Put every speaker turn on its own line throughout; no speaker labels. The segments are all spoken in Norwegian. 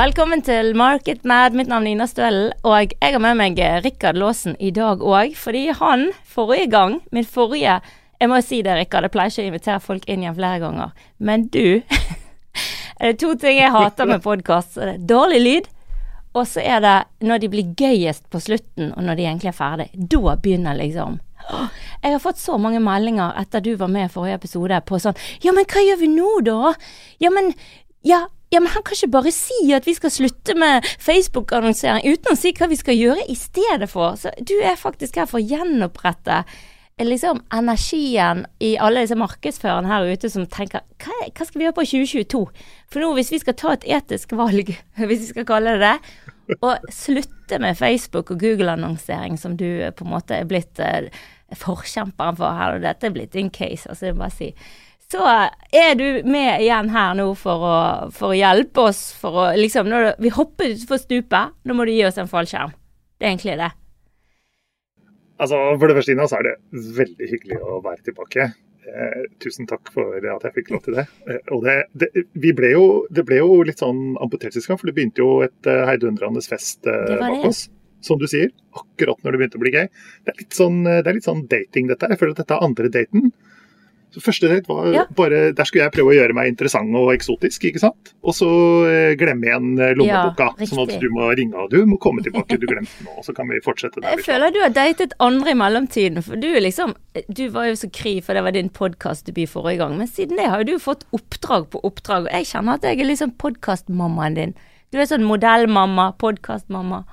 Velkommen til Market Mad. Mitt navn er Ina Stølen, og jeg har med meg Rikard Laasen i dag òg, fordi han forrige gang, min forrige Jeg må si det, Rikard, jeg pleier ikke å invitere folk inn igjen flere ganger, men du Er det to ting jeg hater med podkast, er dårlig lyd, og så er det når de blir gøyest på slutten, og når de egentlig er ferdig. Da begynner liksom jeg har fått så mange meldinger etter du var med i forrige episode på sånn Ja, men hva gjør vi nå, da? Ja, men Ja, ja, men han kan ikke bare si at vi skal slutte med Facebook-annonsering uten å si hva vi skal gjøre i stedet for. Så du er faktisk her for å gjenopprette liksom energien i alle disse markedsførerne her ute som tenker hva, hva, skal vi gjøre på 2022? For nå hvis vi skal ta et etisk valg, hvis vi skal kalle det det, og slutte med Facebook og Google-annonsering som du på en måte er blitt eh, forkjemperen for her, og dette er blitt din case, altså jeg må bare si så er du med igjen her nå for å, for å hjelpe oss for å liksom når Vi hopper utfor stupet, nå må du gi oss en fallskjerm. Det er egentlig det.
Altså, For det første, Ina, så er det veldig hyggelig å være tilbake. Eh, tusen takk for at jeg fikk lov til det. Eh, og det, det, ble jo, det, ble jo, litt sånn amputert sist gang, for det begynte jo et uh, heidundrende fest uh, bak oss. Som du sier, akkurat når det begynte å bli gøy. Det er litt sånn, det er litt sånn dating, dette. Jeg føler at dette er andre daten. Så Første date var ja. bare Der skulle jeg prøve å gjøre meg interessant og eksotisk, ikke sant. Og så eh, glemme igjen eh, lommeboka. Ja, sånn at du må ringe og du må komme tilbake, du glemte nå. Og så kan vi fortsette der.
Jeg føler du har datet andre i mellomtiden. For du liksom Du var jo så kry, for det var din podkastdebut forrige gang. Men siden det har jo du fått oppdrag på oppdrag. Og jeg kjenner at jeg er liksom podkastmammaen din. Du er sånn modellmamma, podkastmamma.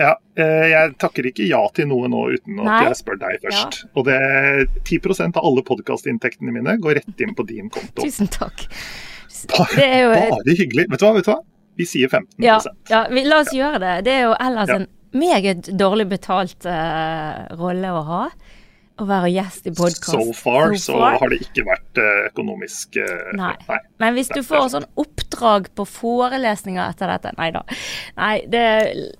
Ja, eh, jeg takker ikke ja til noe nå uten at Nei. jeg spør deg først. Ja. Og det er 10 av alle podkastinntektene mine går rett inn på din konto.
Tusen takk.
Bare, jo... bare hyggelig. Vet du hva? vet du hva? Vi sier 15
Ja, ja vi, la oss gjøre det. Det er jo ellers en meget dårlig betalt uh, rolle å ha å være gjest i podkast.
So far so, far. så har det ikke vært uh, økonomisk uh,
nei. nei. Men hvis du får sånn oppdrag på forelesninger etter dette Nei da. Nei, det,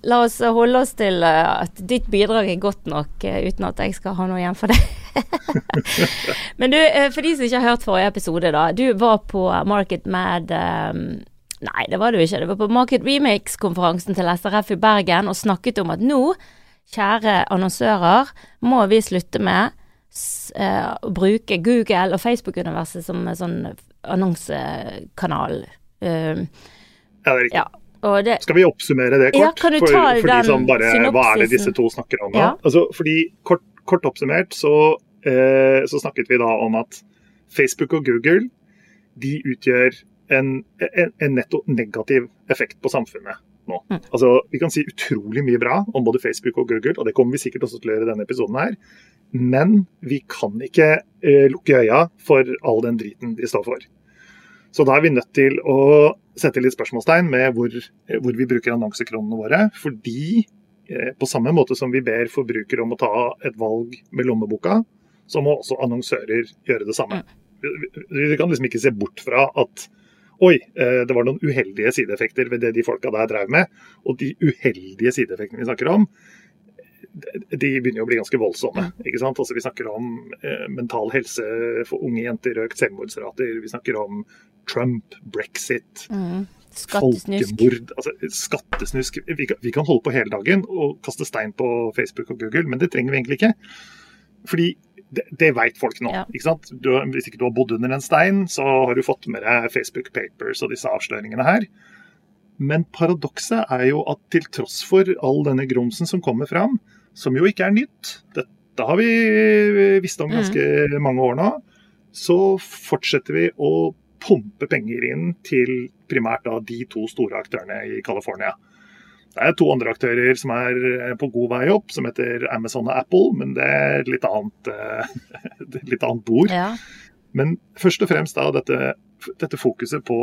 la oss holde oss til uh, at ditt bidrag er godt nok, uten at jeg skal ha noe igjen for det. Men du, for de som ikke har hørt forrige episode, da. Du var på Market Mad um, Nei, det var du ikke. Det var på Market Remix-konferansen til SRF i Bergen og snakket om at nå kjære annonsører, må vi slutte med uh, å bruke Google og Facebook-universet som en sånn annonsekanal. Uh,
ja, det er riktig. Ja. Det, Skal vi oppsummere det kort?
Ja, for, for de som
bare Hva er det disse to snakker om? Ja. Altså, fordi kort, kort oppsummert så, eh, så, snakket vi da om at Facebook og Google de utgjør en, en, en netto negativ effekt på samfunnet nå. Mm. Altså, Vi kan si utrolig mye bra om både Facebook og Google, og det kommer vi sikkert også til å gjøre i denne episoden her. Men vi kan ikke eh, lukke øya for all den driten de står for. Så da er vi nødt til å sette litt spørsmålstegn med hvor, hvor vi bruker annonsekronene våre. Fordi eh, på samme måte som vi ber forbrukere om å ta et valg med lommeboka, så må også annonsører gjøre det samme. Mm. Vi, vi kan liksom ikke se bort fra at Oi, eh, det var noen uheldige sideeffekter ved det de folka der drev med. Og de uheldige sideeffektene vi snakker om, de begynner å bli ganske voldsomme. ikke sant? Altså, vi snakker om eh, mental helse for unge jenter, økt selvmordsrater. Vi snakker om Trump, brexit, mm. folkemord altså, Skattesnusk. Vi kan, vi kan holde på hele dagen og kaste stein på Facebook og Google, men det trenger vi egentlig ikke. Fordi det, det vet folk nå. Ja. ikke sant? Du, hvis ikke du har bodd under en stein, så har du fått med deg Facebook Papers og disse avsløringene her. Men paradokset er jo at til tross for all denne grumsen som kommer fram, som jo ikke er nytt, dette har vi visst om ganske mm. mange år nå, så fortsetter vi å pumpe penger inn til primært da de to store aktørene i California. Det er to andre aktører som er eh, på god vei opp, som heter Amazon og Apple, men det er et litt annet, eh, litt annet bord. Ja. Men først og fremst da dette, dette, fokuset på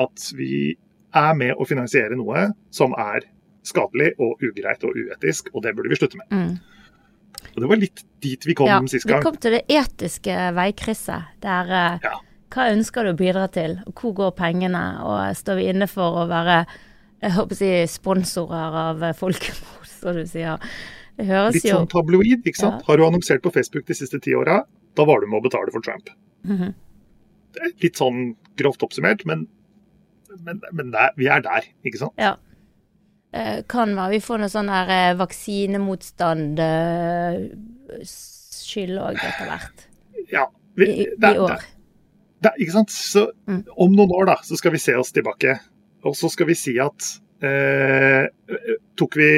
at vi er med å finansiere noe som er skadelig og ugreit og uetisk, og det burde vi slutte med. Mm. Og Det var litt dit vi kom ja, sist gang.
Vi kom til det etiske veikrysset. Der eh, ja. Hva ønsker du å bidra til, og hvor går pengene, og står vi inne for å være jeg håper å si sponsorer av folkemord, som du sier.
Det høres Litt sånn tabloid, ikke sant. Ja. Har du annonsert på Facebook de siste ti åra, da var du med å betale for Trump. Mm -hmm. Litt sånn grovt oppsummert, men men, men der, vi er der, ikke sant?
Ja. Eh, kan være vi får noe sånn her eh, vaksinemotstand eh, skyld òg etter hvert.
Ja. Vi,
I, i år.
Det, det, ikke sant? Så
Mm.
om noen år da, så skal vi se oss tilbake. Og så skal vi si at eh, tok, vi,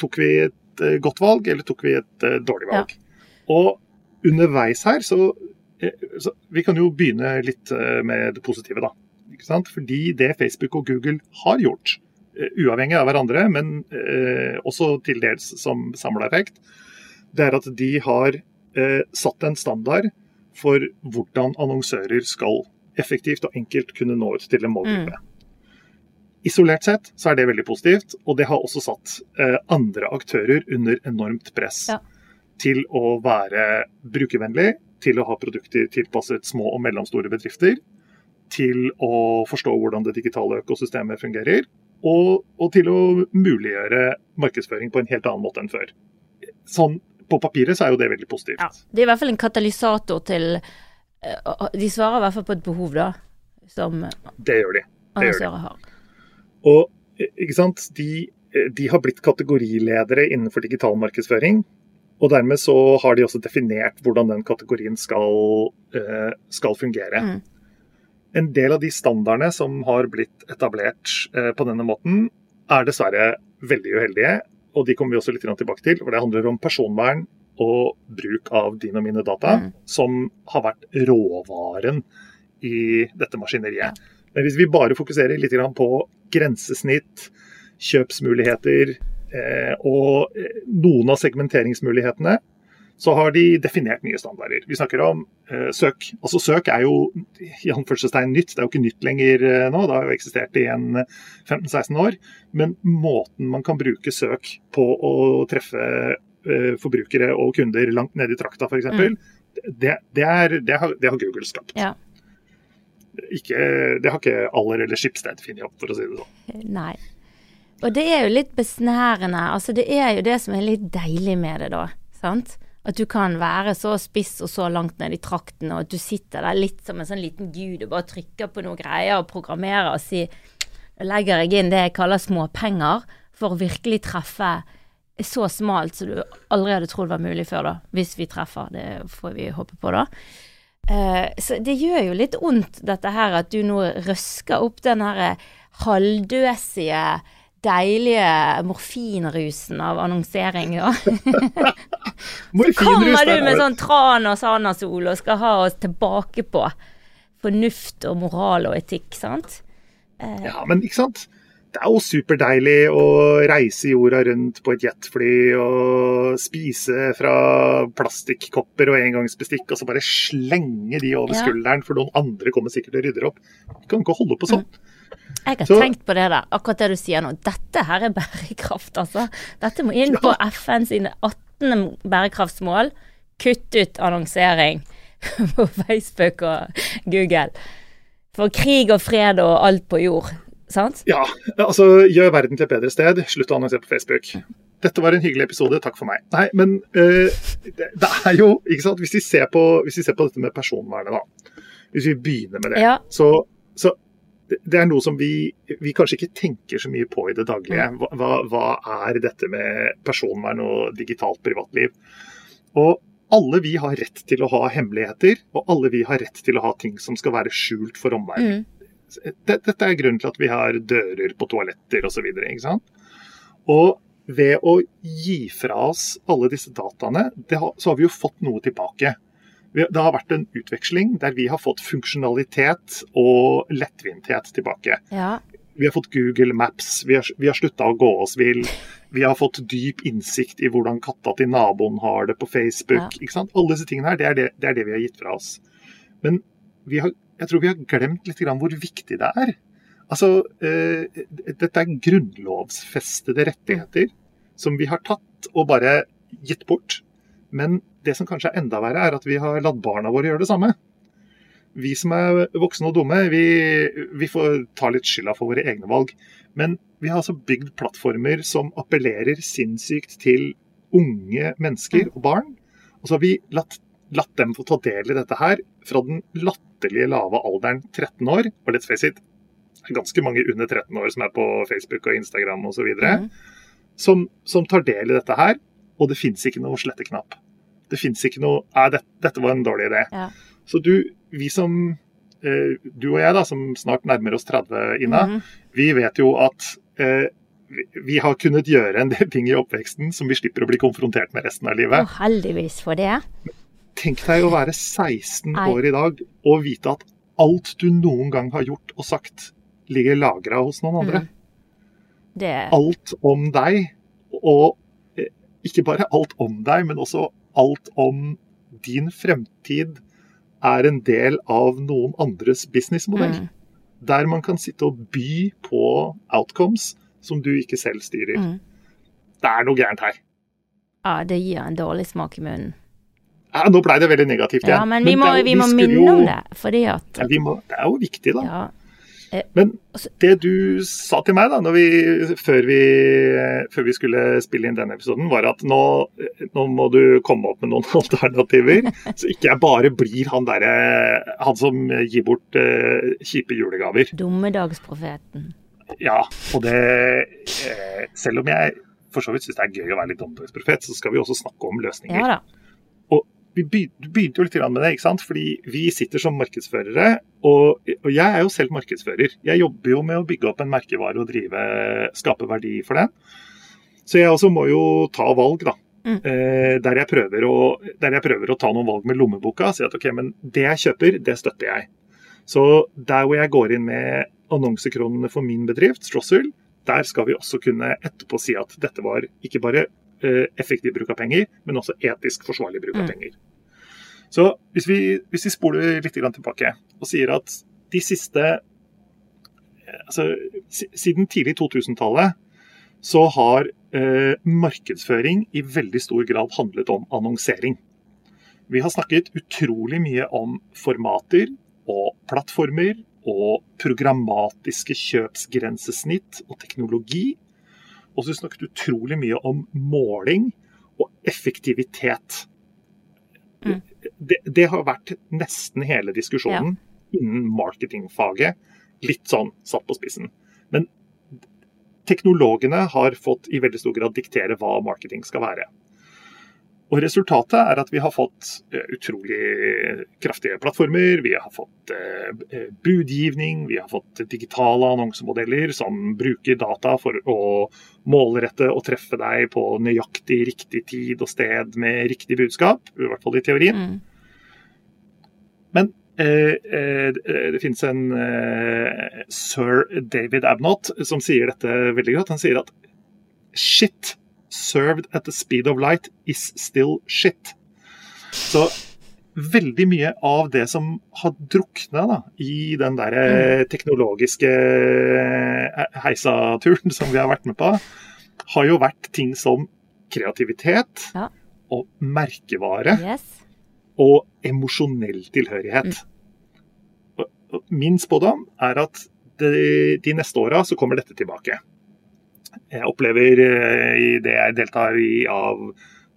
tok vi et eh, godt valg, eller tok vi et eh, dårlig valg? Og underveis her, så, eh, så Vi kan jo begynne litt eh, med det positive, da. Ikke sant? Fordi det Facebook og Google har gjort, uavhengig av hverandre, men eh, også til dels som samla effekt, det er at de har satt en standard for hvordan annonsører skal effektivt og enkelt kunne nå ut til en målgruppe. Isolert sett så er det veldig positivt, og det har også satt eh, andre aktører under enormt press
Ja.
til å være brukervennlig, til å ha produkter tilpasset små og mellomstore bedrifter, til å forstå hvordan det digitale økosystemet fungerer, og, og til å muliggjøre markedsføring på en helt annen måte enn før. Sånn, på papiret så er jo det veldig positivt.
Ja. Det er i hvert fall en katalysator til eh, De svarer i hvert fall på et behov, da, som annonsører har.
Og ikke sant, de, de har blitt kategoriledere innenfor digital markedsføring. Og dermed så har de også definert hvordan den kategorien skal, eh, skal fungere.
Mm.
En del av de standardene som har blitt etablert eh, på denne måten, er dessverre veldig uheldige. Og de kommer vi også litt tilbake til, for det handler om personvern og bruk av dine og mine data,
Mm.
som har vært råvaren i dette maskineriet. Men hvis vi bare fokuserer litt på grensesnitt, kjøpsmuligheter eh, og eh, noen av segmenteringsmulighetene, så har de definert nye standarder. Vi snakker om eh, søk. Altså Søk er jo i anførselstegn nytt, det er jo ikke nytt lenger nå. Det har jo eksistert i en 15-16 år. Men måten man kan bruke søk på å treffe forbrukere og kunder langt nede i trakta f.eks.,
Mm.
det, det, det, det har Google skapt.
Ja.
Ikke, det har ikke Aller eller Skipsted funnet opp, for å si det sånn.
Nei. Og det er jo litt besnærende. Altså, det er jo det som er litt deilig med det, da. Sant? At du kan være så spiss og så langt ned i trakten, og at du sitter der litt som en sånn liten gud og bare trykker på noen greier og programmerer og sier legger jeg inn det jeg kaller småpenger, for å virkelig treffe så smalt som du aldri hadde trodd var mulig før, da. Hvis vi treffer. Det får vi håpe på, da. Eh, så det gjør jo litt vondt, dette her, at du nå røsker opp den her halvdøsige, deilige morfinrusen av annonsering, da. Så kommer du med sånn tran og sanasol og skal ha oss tilbake på fornuft og moral og etikk, sant?
Ja, men ikke sant? Det er jo superdeilig å reise jorda rundt på et jetfly og spise fra plastikkopper og engangsbestikk, og så bare slenge de over
Ja.
skulderen, for noen andre kommer sikkert og rydder opp. Du kan ikke holde på sånn.
Jeg har
Så-
tenkt på det der, akkurat det du sier nå. Dette her er bærekraft, altså. Dette må inn på FN sine 18. bærekraftsmål. Kutt ut annonsering på Facebook og Google. For krig og fred og alt på jord, sant?
Ja, altså gjør verden til et bedre sted. Slutt å annonsere på Facebook. Dette var en hyggelig episode, takk for meg. Nei, men eh, det, det er jo ikke sant, hvis vi, ser på, hvis vi ser på dette med personvernet, da. Hvis vi begynner med det,
Ja.
så, så det- er noe som vi, vi kanskje ikke tenker så mye på i det daglige. Hva, hva, hva er dette med personvern og digitalt privatliv? Og alle vi har rett til å ha hemmeligheter, og alle vi har rett til å ha ting som skal være skjult for omverdenen.
Mm.
Det- Dette er grunnen til at vi har dører på toaletter osv. Og ved å gi fra oss alle disse dataene, det har, så har vi jo fått noe tilbake. Det har vært en utveksling der vi har fått funksjonalitet og lettvinthet tilbake.
Ja.
Vi har fått Google Maps, vi har, vi har slutta å gå oss vill. Vi har fått dyp innsikt i hvordan katta til naboen har det på Facebook. sant? Alle disse tingene her, det er det, det er det vi har gitt fra oss. Men vi har, jeg tror vi har glemt litt grann hvor viktig det er. Altså, eh, Dette er grunnlovsfestede rettigheter som vi har tatt og bare gitt bort. Men det som kanskje er enda verre, er at vi har latt barna våre gjøre det samme. Vi som er voksne og dumme, vi, vi får ta litt skylda for våre egne valg. Men vi har altså bygd plattformer som appellerer sinnssykt til unge mennesker og barn. Og så har vi latt, latt dem få ta del i dette her fra den latterlige lave alderen 13 år. Og let's face it, det er ganske mange under 13 år som er på Facebook og Instagram osv., mm. som, som tar del i dette her. Og det fins ikke noe sletteknapp. Det fins ikke noe Nei, det, dette var en dårlig idé.
Ja.
Så du, vi som eh, Du og jeg, da, som snart nærmer oss 30, Ina,
Mhm.
vi vet jo at eh, vi, har kunnet gjøre en del ting i oppveksten som vi slipper å bli konfrontert med resten av
Og
livet.
heldigvis for det.
Tenk deg å være 16
Nei.
år i dag og vite at alt du noen gang har gjort og sagt, ligger lagra hos noen andre.
Mm. Det
Alt om deg, og eh, ikke bare alt om deg, men også alt om din fremtid er en del av noen andres businessmodell.
mm.
Der man kan sitte og by på outcomes som du ikke selv styrer.
Mm.
Det er noe gærent her.
Ja, det gir en dårlig smak i munnen.
Ja, nå blei det veldig negativt igjen.
Ja, men vi må,
jo-
vi må minne
jo-
om det, fordi at
Ja, vi må, det er jo viktig, da.
Ja.
Men
Altså-
det du sa til meg da vi, før, vi, før vi skulle spille inn denne episoden, var at nå, nå må du komme opp med noen alternativer. Så ikke jeg bare blir han derre Han som gir bort eh, kjipe julegaver.
Dommedagsprofeten.
Ja, og det eh, Selv om jeg for så vidt syns det er gøy å være litt dommedagsprofet, så skal vi også snakke om løsninger.
Ja da.
Vi begynte jo litt med det, ikke sant? fordi vi sitter som markedsførere, og, og jeg er jo selv markedsfører. Jeg jobber jo med å bygge opp en merkevare og drive, skape verdi for den. Så jeg også må jo ta valg, da.
Mm.
Eh, der, jeg å, der jeg prøver å ta noen valg med lommeboka. Si at ok, men det jeg kjøper, det støtter jeg. Så der hvor jeg går inn med annonsekronene for min bedrift, Strossel, der skal vi også kunne etterpå si at dette var ikke bare eh, effektiv bruk av penger, men også etisk forsvarlig bruk av
Mm.
penger. Så hvis vi, hvis vi spoler litt tilbake og sier at de siste altså, Siden tidlig 2000-tallet så har eh, markedsføring i veldig stor grad handlet om annonsering. Vi har snakket utrolig mye om formater og plattformer og programmatiske kjøpsgrensesnitt og teknologi. Og så snakket utrolig mye om måling og effektivitet.
Mm.
Det, det har vært nesten hele diskusjonen innen marketingfaget. Litt sånn satt på spissen. Men teknologene har fått i veldig stor grad diktere hva marketing skal være. Og Resultatet er at vi har fått eh, utrolig kraftige plattformer, vi har fått eh, budgivning, vi har fått digitale annonsemodeller som bruker data for å målrette og treffe deg på nøyaktig riktig tid og sted med riktig budskap, i hvert fall i teorien.
Mm.
Men eh, eh, det finnes en eh, sir David Abnott som sier dette veldig godt. Han sier at shit served at the speed of light is still shit. Så veldig mye av det som har drukna da, i den der eh, teknologiske eh, heisaturen som vi har vært med på, har jo vært ting som kreativitet
Ja.
og merkevare
Yes.
Og emosjonell tilhørighet. Og Min spådom er at de, neste åra så kommer dette tilbake. Jeg opplever eh, i det jeg deltar i av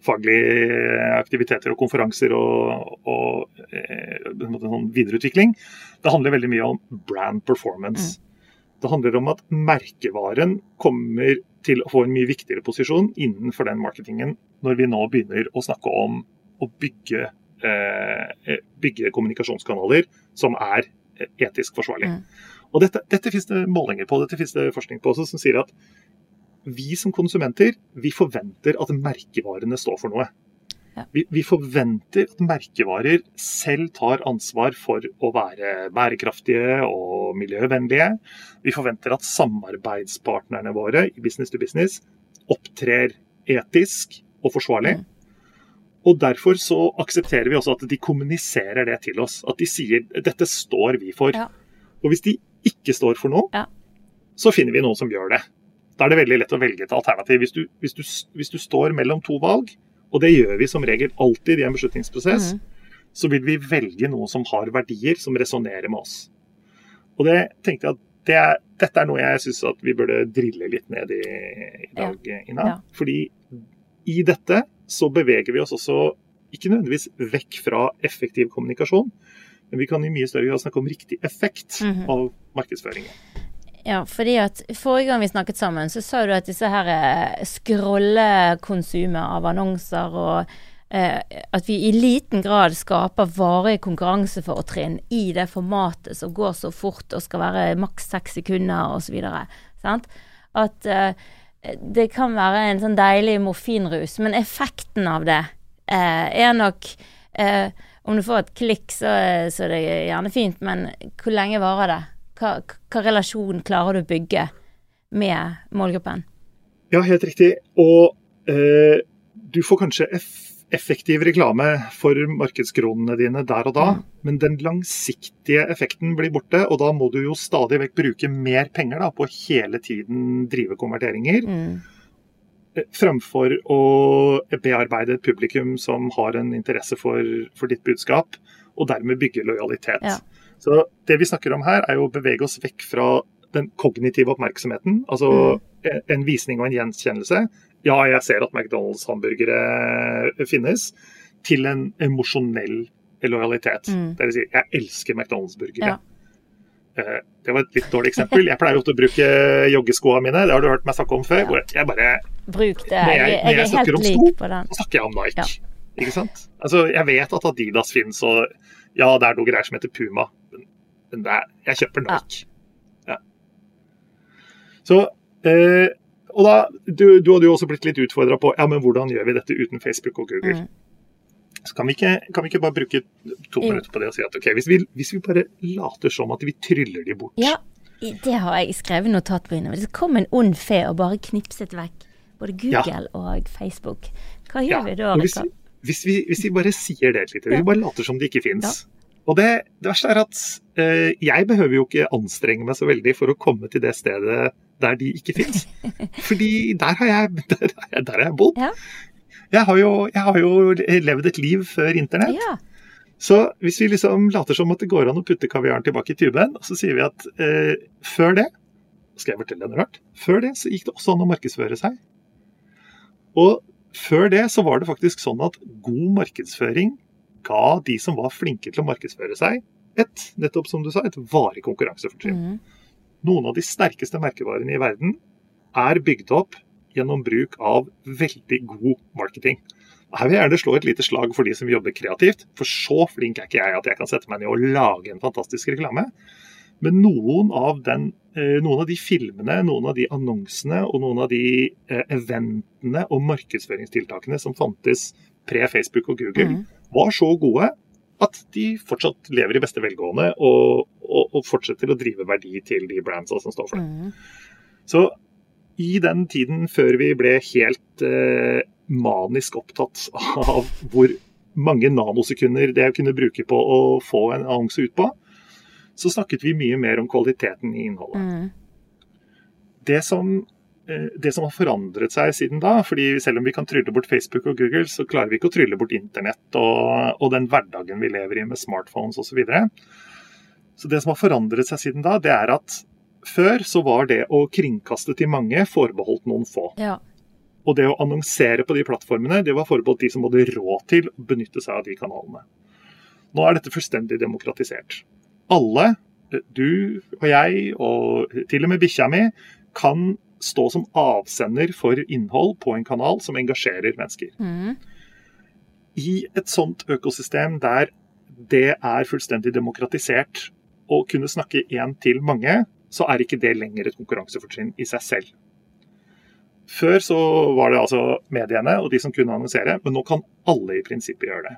faglige aktiviteter og konferanser og, og eh, en sånn videreutvikling, det handler veldig mye om brand performance. Det handler om at merkevaren kommer til å få en mye viktigere posisjon innenfor den marketingen når vi nå begynner å snakke om å bygge bygge kommunikasjonskanaler som er eh, etisk forsvarlig.
Mm.
Og dette, dette finnes det målinger på, dette finnes det forskning på også, som sier at vi som konsumenter vi forventer at merkevarene står for noe.
Ja.
Vi, vi forventer at merkevarer selv tar ansvar for å være bærekraftige og miljøvennlige. Vi forventer at samarbeidspartnerne våre i business to business opptrer etisk og forsvarlig.
Mm.
Og Derfor så aksepterer vi også at de kommuniserer det til oss. At de sier dette står vi for.
Ja.
Og hvis de ikke står for noe,
Ja.
så finner vi noen som gjør det. Da er det veldig lett å velge et alternativ. Hvis du, hvis du, hvis du står mellom to valg, og det gjør vi som regel alltid i en beslutningsprosess,
mm.
så vil vi velge noe som har verdier som resonnerer med oss. Og det tenkte jeg at det er, dette er noe jeg syns at vi burde drille litt ned i i dag, Ina.
Ja.
Fordi i dette så beveger vi oss også ikke nødvendigvis vekk fra effektiv kommunikasjon, men vi kan i mye større grad snakke om riktig effekt
Mhm.
av markedsføringen.
Ja, fordi at forrige gang vi snakket sammen, så sa du at disse her eh, scrollekonsumet av annonser og eh, at vi i liten grad skaper varige konkurransefortrinn i det formatet som går så fort og skal være maks seks sekunder osv. At eh, det kan være en sånn deilig morfinrus, men effekten av det eh, er nok eh, Om du får et klikk, så, så er det gjerne fint, men hvor lenge varer det? Hva, hva relasjon klarer du å bygge med målgruppen?
Ja, helt riktig. Og eh, du får kanskje effektiv reklame for markedskronene dine der og da, mm. men den langsiktige effekten blir borte, og da må du jo stadig vekk bruke mer penger da, på å hele tiden drive konverteringer. Mm. Eh, fremfor å bearbeide et publikum som har en interesse for, for ditt budskap, og dermed bygge lojalitet. Ja. Så det vi snakker om her, er jo å bevege oss vekk fra den kognitive oppmerksomheten, altså mm. En visning og en gjenkjennelse. Ja, jeg ser at McDonald's-hamburgere finnes, til en emosjonell lojalitet. Mm. Det vil si, jeg elsker McDonald's-burgere. Ja. Eh, det var et litt dårlig eksempel. Jeg pleier ofte å bruke joggeskoene mine, det har du hørt meg snakke om før. hvor jeg bare
Bruk det. Når jeg, når jeg, jeg er helt lik.
Så snakker jeg om Nike. Ja. Ikke sant? Altså, jeg vet at Adidas finnes, og ja, det er noe greier som heter Puma men er, jeg kjøper Nike. Ja. Så eh, Og da, du, du, hadde jo også blitt litt utfordra på ja, men hvordan gjør vi dette uten Facebook og Google. Mm. Så kan vi, ikke, kan vi, ikke, bare bruke to minutter på det og si at ok, hvis vi, hvis vi, bare later som at vi tryller de bort
Ja, det har jeg skrevet notat på innover. Det kom en ond fe og bare knipset vekk både Google ja. og Facebook. Hva gjør ja. vi da?
Hvis, hvis, vi, hvis, vi, bare sier det litt, vi bare later som det ikke fins, og det, det, verste er at eh, jeg behøver jo ikke anstrenge meg så veldig for å komme til det stedet der de ikke fins. Fordi der har jeg, der, der har jeg bodd. Ja. Jeg, har jo, jeg, har jo, levd et liv før internett. Ja. Så hvis vi liksom later som at det går an å putte kaviaren tilbake i tuben, og så sier vi at eh, før det skal jeg fortelle deg noe rart? Før det så gikk det også an å markedsføre seg. Og før det så var det faktisk sånn at god markedsføring ga de som var flinke til å markedsføre seg, et nettopp som du sa, et varig konkurransefortrinn. Mm. Noen av de sterkeste merkevarene i verden er bygd opp gjennom bruk av veldig god marketing. Her vil jeg gjerne slå et lite slag for de som jobber kreativt, for så flink er ikke jeg at jeg kan sette meg ned og lage en fantastisk reklame. Men noen av, den, eh, noen av de filmene, noen av de annonsene og noen av de eh, eventene og markedsføringstiltakene som fantes pre-Facebook og Google, mm var så gode at de fortsatt lever i beste velgående og, og, og fortsetter å drive verdi til de brandsa som står for det. Mm. Så i den tiden før vi ble helt eh, manisk opptatt av hvor mange nanosekunder det jeg kunne bruke på å få en annonse ut på, så snakket vi mye mer om kvaliteten i innholdet. Mm. Det som det som har forandret seg siden da, fordi selv om vi kan trylle bort Facebook og Google, så klarer vi ikke å trylle bort internett og, og den hverdagen vi lever i med smartphones osv. Så, videre. så det som har forandret seg siden da, det er at før så var det å kringkaste til mange forbeholdt noen få. Ja. Og det å annonsere på de plattformene, det var forbeholdt de som hadde råd til å benytte seg av de kanalene. Nå er dette fullstendig demokratisert. Alle, du og jeg, og til og med bikkja mi, kan stå som avsender for innhold på en kanal som engasjerer mennesker. Mm. I et sånt økosystem der det er fullstendig demokratisert å kunne snakke én til mange, så er ikke det lenger et konkurransefortrinn i seg selv. Før så var det altså mediene og de som kunne annonsere, men nå kan alle i prinsippet gjøre det.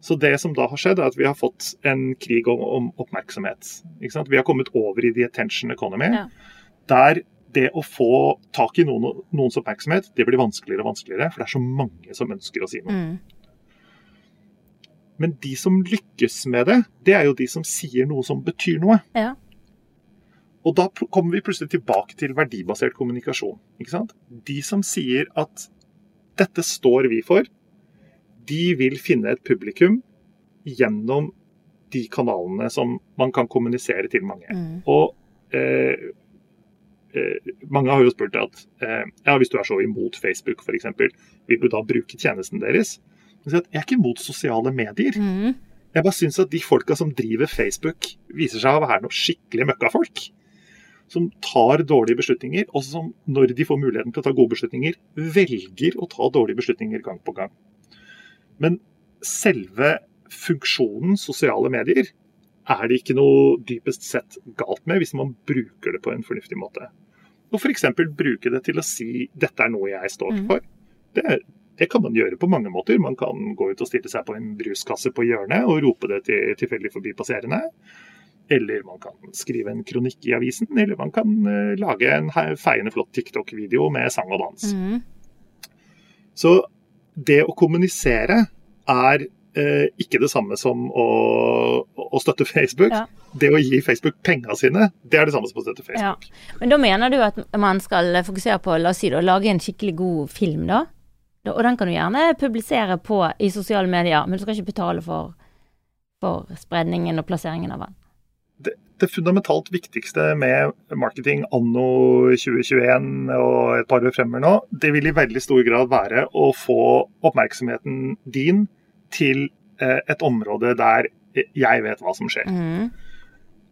Så det som da har skjedd, er at vi har fått en krig om, om oppmerksomhet. Vi har kommet over i the attention economy, ja. der det å få tak i noen, noens oppmerksomhet, det blir vanskeligere og vanskeligere, for det er så mange som ønsker å si noe. Mm. Men de som lykkes med det, det er jo de som sier noe som betyr noe. Ja. Og da kommer vi plutselig tilbake til verdibasert kommunikasjon. Ikke sant? De som sier at dette står vi for, de vil finne et publikum gjennom de kanalene som man kan kommunisere til mange. Mm. Og eh, mange har jo spurt at eh, ja, hvis du er så imot Facebook f.eks., vil du da bruke tjenesten deres? Jeg er ikke imot sosiale medier. Mm. Jeg bare syns at de folka som driver Facebook, viser seg å være noe skikkelig møkkafolk. som tar dårlige beslutninger, og som når de får muligheten til å ta gode beslutninger, velger å ta dårlige beslutninger gang på gang. Men selve funksjonen sosiale medier er det ikke noe dypest sett galt med hvis man bruker det på en fornuftig måte. Og f.eks. bruke det til å si 'dette er noe jeg står for'. Det, det, kan man gjøre på mange måter. Man kan gå ut og stille seg på en bruskasse på hjørnet og rope det til tilfeldig forbipasserende. Eller man kan skrive en kronikk i avisen, eller man kan uh, lage en feiende flott TikTok-video med sang og dans. Mm. Så det å kommunisere er uh, ikke det samme som å, å støtte Facebook. Ja. Det å gi Facebook pengene sine, det er det samme som å støtte Facebook.
Ja. Men da mener du at man skal fokusere på la oss si, å lage en skikkelig god film, da? Og den kan du gjerne publisere på i sosiale medier, men du skal ikke betale for, for spredningen og plasseringen av den
det fundamentalt viktigste med marketing anno 2021 og et par år fremover nå, det vil i veldig stor grad være å få oppmerksomheten din til eh, et område der jeg vet hva som skjer. Mm.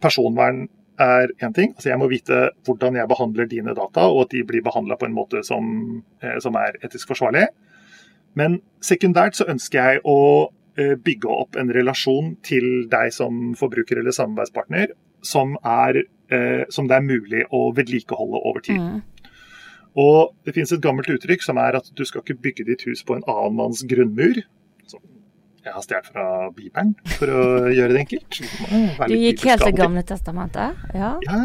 Personvern er én ting. altså Jeg må vite hvordan jeg behandler dine data, og at de blir behandla på en måte som, eh, som er etisk forsvarlig. Men sekundært så ønsker jeg å eh, bygge opp en relasjon til deg som forbruker eller samarbeidspartner som, er, eh, som det er mulig å vedlikeholde over tid. Mm. Og Det finnes et gammelt uttrykk som er at du skal ikke bygge ditt hus på en annen manns grunnmur. Som jeg har stjålet fra Bibelen, for å gjøre det enkelt.
Du gikk helt til Gamle testamentet? Ja.
ja.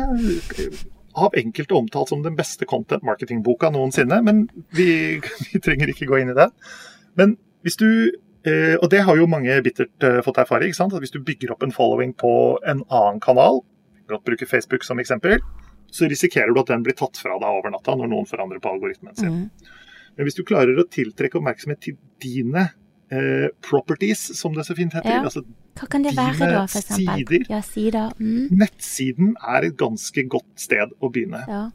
Av enkelte omtalt som den beste content marketing-boka noensinne, men vi, vi trenger ikke gå inn i det. Men hvis du Eh, og det har jo mange bittert eh, fått erfare. ikke sant? At Hvis du bygger opp en following på en annen kanal, bruker bruke Facebook som eksempel, så risikerer du at den blir tatt fra deg over natta når noen forandrer på algoritmen sin. Mm. Men hvis du klarer å tiltrekke oppmerksomhet til dine eh, properties, som det så fint heter, ja. altså
Hva kan det være da, for eksempel? Sider,
ja,
sider. Mm.
Nettsiden er et ganske godt sted å begynne. Ja.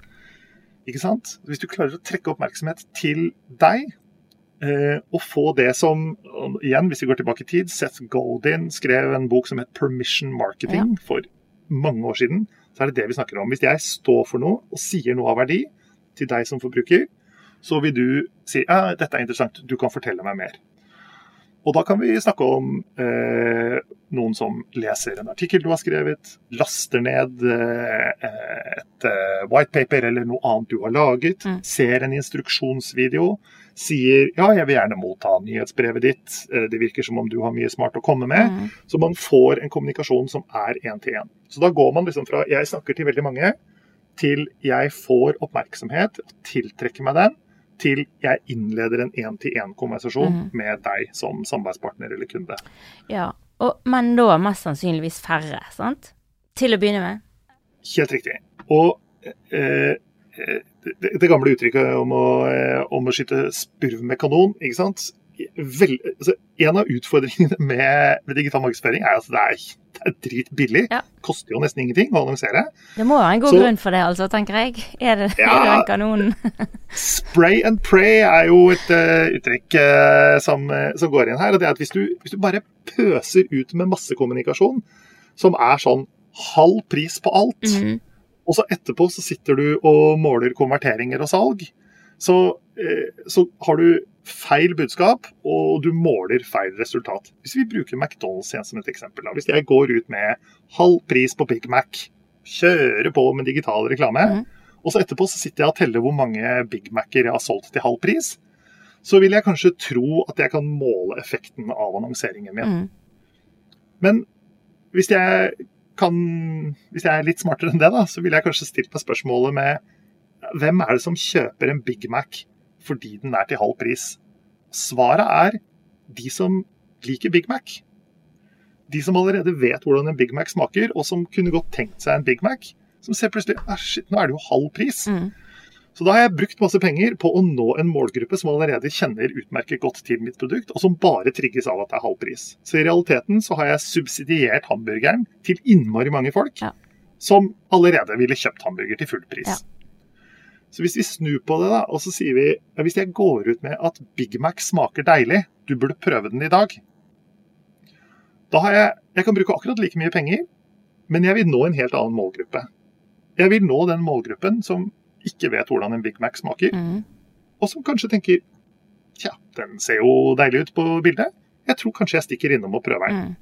Ikke sant? Hvis du klarer å trekke oppmerksomhet til deg, Eh, å få det som igjen, hvis vi går tilbake i tid, Seth Goldin skrev en bok som het 'Permission Marketing' ja. for mange år siden. Så er det det vi snakker om. Hvis jeg står for noe og sier noe av verdi til deg som forbruker, så vil du si ja, dette er interessant, du kan fortelle meg mer. Og da kan vi snakke om eh, noen som leser en artikkel du har skrevet, laster ned eh, et eh, whitepaper eller noe annet du har laget, mm. ser en instruksjonsvideo, sier ja, jeg vil gjerne motta nyhetsbrevet ditt, eh, det virker som om du har mye smart å komme med. Mm. Så man får en kommunikasjon som er én til én. Så da går man liksom fra jeg snakker til veldig mange, til jeg får oppmerksomhet, tiltrekker meg den til jeg innleder en én-til-én-konversasjon mm. med deg som samarbeidspartner eller kunde.
Ja, og, Men da mest sannsynligvis færre, sant? Til å begynne med?
Helt riktig. Og eh, det, det, gamle uttrykket om å, eh, om å skyte spurv med kanon, ikke sant vel, altså, En av utfordringene med, med, digital markedsføring er at det er, det er dritbillig. Ja. Koster jo nesten ingenting å annonsere.
Det må være en god så, grunn for det, altså, tenker jeg. Er det, ja, er det en kanon?
spray and pray er jo et uh, uttrykk uh, som, uh, som, går inn her. og det er at hvis du, hvis du bare pøser ut med masse kommunikasjon som er sånn halv pris på alt, mm -hmm. og så etterpå så sitter du og måler konverteringer og salg, så, så har du feil budskap, og du måler feil resultat. Hvis vi bruker McDonald's igjen som et eksempel. Hvis jeg går ut med halv pris på Big Mac, kjører på med digital reklame, mm. og så etterpå så sitter jeg og teller hvor mange Big Mac-er jeg har solgt til halv pris, så vil jeg kanskje tro at jeg kan måle effekten av annonseringen min. Mm. Men hvis jeg, kan, hvis jeg er litt smartere enn det, da, så vil jeg kanskje stilt meg spørsmålet med hvem er det som kjøper en Big Mac fordi den er til halv pris? Svaret er de som liker Big Mac. De som allerede vet hvordan en Big Mac smaker, og som kunne godt tenkt seg en Big Mac, som ser plutselig ah, shit, nå er det jo halv pris. Mm. Så da har jeg brukt masse penger på å nå en målgruppe som allerede kjenner utmerket godt til mitt produkt, og som bare trigges av at det er halv pris. Så i realiteten så har jeg subsidiert hamburgeren til innmari mange folk ja. som allerede ville kjøpt hamburger til full pris. Ja. Så hvis vi snur på det, da, og så sier vi ja, hvis jeg går ut med at Big Mac smaker deilig, du burde prøve den i dag. Da har jeg Jeg kan bruke akkurat like mye penger, men jeg vil nå en helt annen målgruppe. Jeg vil nå den målgruppen som ikke vet hvordan en Big Mac smaker,
Mm.
og som kanskje tenker Tja, den ser jo deilig ut på bildet. Jeg tror kanskje jeg stikker innom og prøver den.
Mm.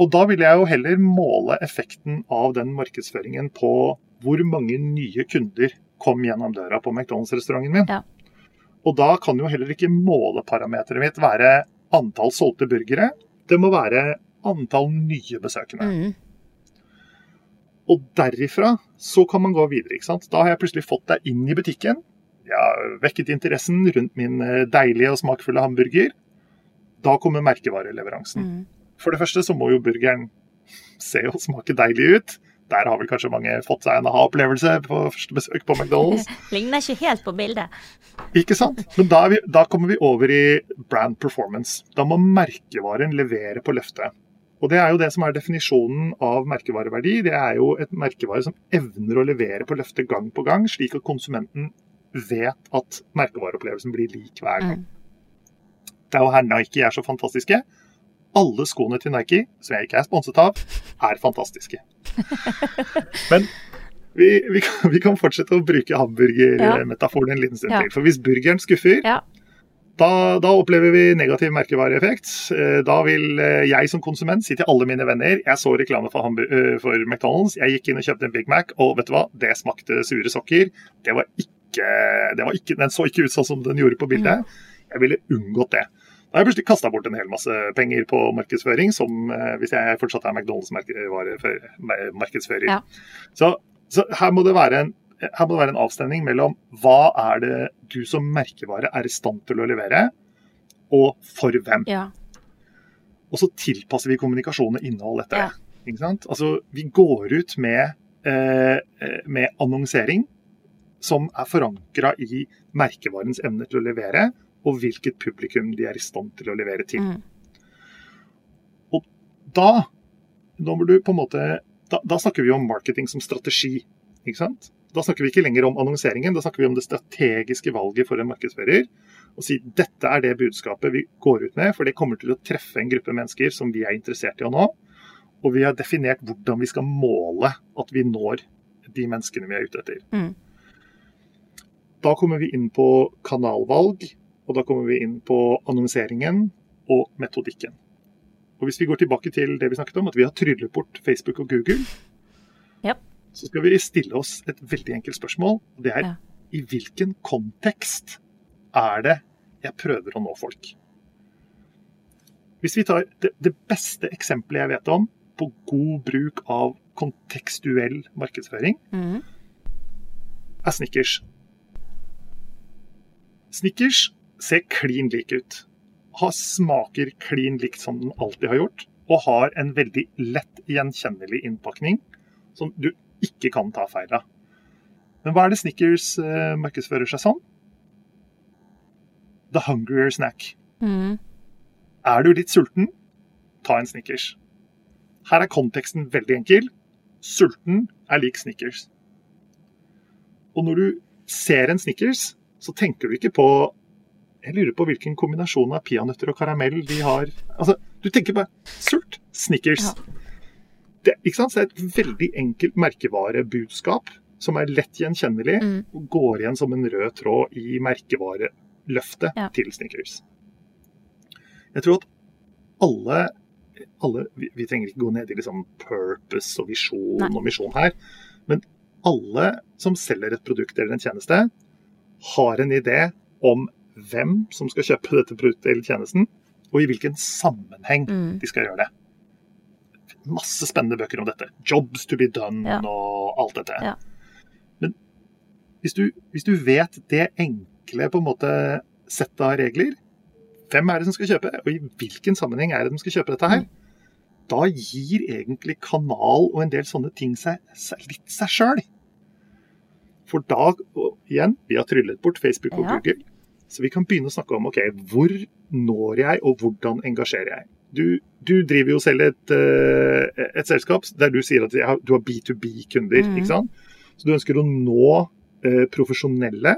Og da vil jeg jo heller måle effekten av den markedsføringen på hvor mange nye kunder kom gjennom døra på McDonald's-restauranten min.
Ja.
Og da kan jo heller ikke måleparameteret mitt være antall solgte burgere. Det må være antall nye besøkende.
Mm.
Og derifra så kan man gå videre. ikke sant? Da har jeg plutselig fått deg inn i butikken. Jeg har vekket interessen rundt min eh, deilige og smakfulle hamburger. Da kommer merkevareleveransen.
Mm.
For det første så må jo burgeren se og smake deilig ut. Der har vel kanskje mange fått seg en aha-opplevelse på første besøk på McDonald's.
Ligner ikke helt på bildet.
Ikke sant? Men da, vi, da kommer vi over i brand performance. Da må merkevaren levere på løftet. Og det er jo det som er definisjonen av merkevareverdi. Det er jo et merkevare som evner å levere på løftet gang på gang, slik at konsumenten vet at merkevareopplevelsen blir lik hver gang.
Mm.
Det er jo her Nike er så fantastiske. Alle skoene til Nike, som jeg ikke er sponset av, er fantastiske. Men vi, vi, kan, vi kan fortsette å bruke hamburgermetaforen en liten stund til. For hvis burgeren skuffer,
Ja.
da, da opplever vi negativ merkevareeffekt. Eh, Da vil eh, jeg som konsument si til alle mine venner jeg så reklame for, eh, for McDonald's, jeg gikk inn og kjøpte en Big Mac, og vet du hva, det smakte sure sokker. Det var ikke, det var ikke, den så ikke ut sånn som den gjorde på bildet. Jeg ville unngått det. Da har jeg plutselig kasta bort en hel masse penger på markedsføring, som eh, hvis jeg fortsatt er McDonald's-markedsfører.
Ja.
Så, så her må det være en her må det være en avstemning mellom hva er det du som merkevare er i stand til å levere, og for hvem.
Ja.
Og så tilpasser vi kommunikasjon og innhold etter
Ja.
det. Ikke sant? Altså, vi går ut med, eh, eh, med annonsering som er forankra i merkevarens evne til å levere, og hvilket publikum de er i stand til å levere til.
Mm.
Da, da, må du på en måte, da, da snakker vi om marketing som strategi. Ikke sant? Da snakker vi ikke lenger om annonseringen, da snakker vi om det strategiske valget for en markedsfører. Og si dette er det budskapet vi går ut med, for det kommer til å treffe en gruppe mennesker som vi er interessert i å nå. Og vi har definert hvordan vi skal måle at vi når de menneskene vi er ute etter.
Mm.
Da kommer vi inn på kanalvalg, og da kommer vi inn på annonseringen og metodikken. Og Hvis vi går tilbake til det vi snakket om, at vi har tryllet bort Facebook og Google,
yep.
så skal vi stille oss et veldig enkelt spørsmål. og Det er
Ja.
i hvilken kontekst er det jeg prøver å nå folk? Hvis vi tar det, det beste eksempelet jeg vet om på god bruk av kontekstuell markedsføring,
Mm.
er Snickers. Snickers ser klin lik ut. Har smaker klin likt som den alltid har gjort. Og har en veldig lett gjenkjennelig innpakning som du ikke kan ta feil av. Men hva er det Snickers eh, markedsfører seg som? The hungrier snack.
Mm.
Er du litt sulten, ta en Snickers. Her er konteksten veldig enkel. Sulten er lik Snickers. Og når du ser en Snickers, så tenker du ikke på Jeg lurer på hvilken kombinasjon av peanøtter og karamell de har. Altså, Du tenker bare sult. Snickers.
Ja.
Det, ikke sant? Så det er et veldig enkelt merkevarebudskap som er lett gjenkjennelig
Mm.
og går igjen som en rød tråd i merkevareløftet
Ja.
til Snickers. Jeg tror at alle, alle vi, vi trenger ikke gå ned i liksom purpose og visjon og misjon her, men alle som selger et produkt eller en tjeneste, har en idé om hvem som skal kjøpe dette produktet eller tjenesten, og i hvilken sammenheng
Mm.
de skal gjøre det. Masse spennende bøker om dette. 'Jobs to be done'
Ja.
og alt dette.
Ja.
Men hvis du, hvis du vet det enkle på en måte settet av regler, hvem er det som skal kjøpe, og i hvilken sammenheng er det de skal kjøpe dette her,
Mm.
da gir egentlig kanal og en del sånne ting seg, seg litt seg sjøl. For da, igjen, vi har tryllet bort Facebook og
Ja.
Google, så vi kan begynne å snakke om ok, hvor når jeg, og hvordan engasjerer jeg. Du, du driver jo selv et, eh, et selskap der du sier at du har B2B-kunder.
Mm.
ikke sant? Så du ønsker å nå eh, profesjonelle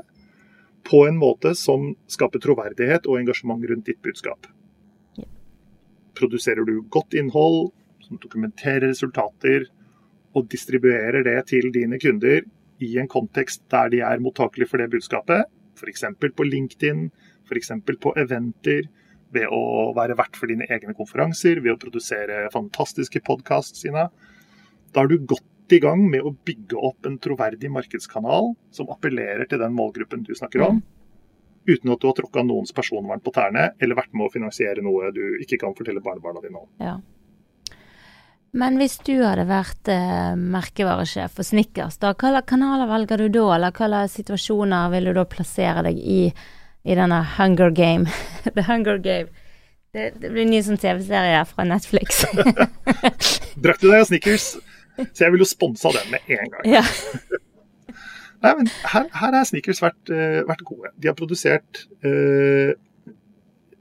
på en måte som skaper troverdighet og engasjement rundt ditt budskap. Produserer du godt innhold som dokumenterer resultater, og distribuerer det til dine kunder i en kontekst der de er mottakelige for det budskapet, f.eks. på LinkedIn, f.eks. på eventer, ved å være vert for dine egne konferanser, ved å produsere fantastiske podkast, sine, da er du godt i gang med å bygge opp en troverdig markedskanal som appellerer til den målgruppen du snakker om, uten at du har tråkka noens personvern på tærne eller vært med å finansiere noe du ikke kan fortelle barnebarna dine om.
Ja. Men hvis du hadde vært eh, merkevaresjef for Snickers, da, hvilke kanaler velger du da, eller hvilke situasjoner vil du da plassere deg i, i denne Hunger Game? The Hunger Game. Det, det blir en ny sånn TV-serie fra Netflix.
Drakk du deg av Snickers? Så jeg vil jo sponsa den med en gang.
ja.
Nei, men her, her er Snickers vært, uh, vært, gode. De har produsert uh,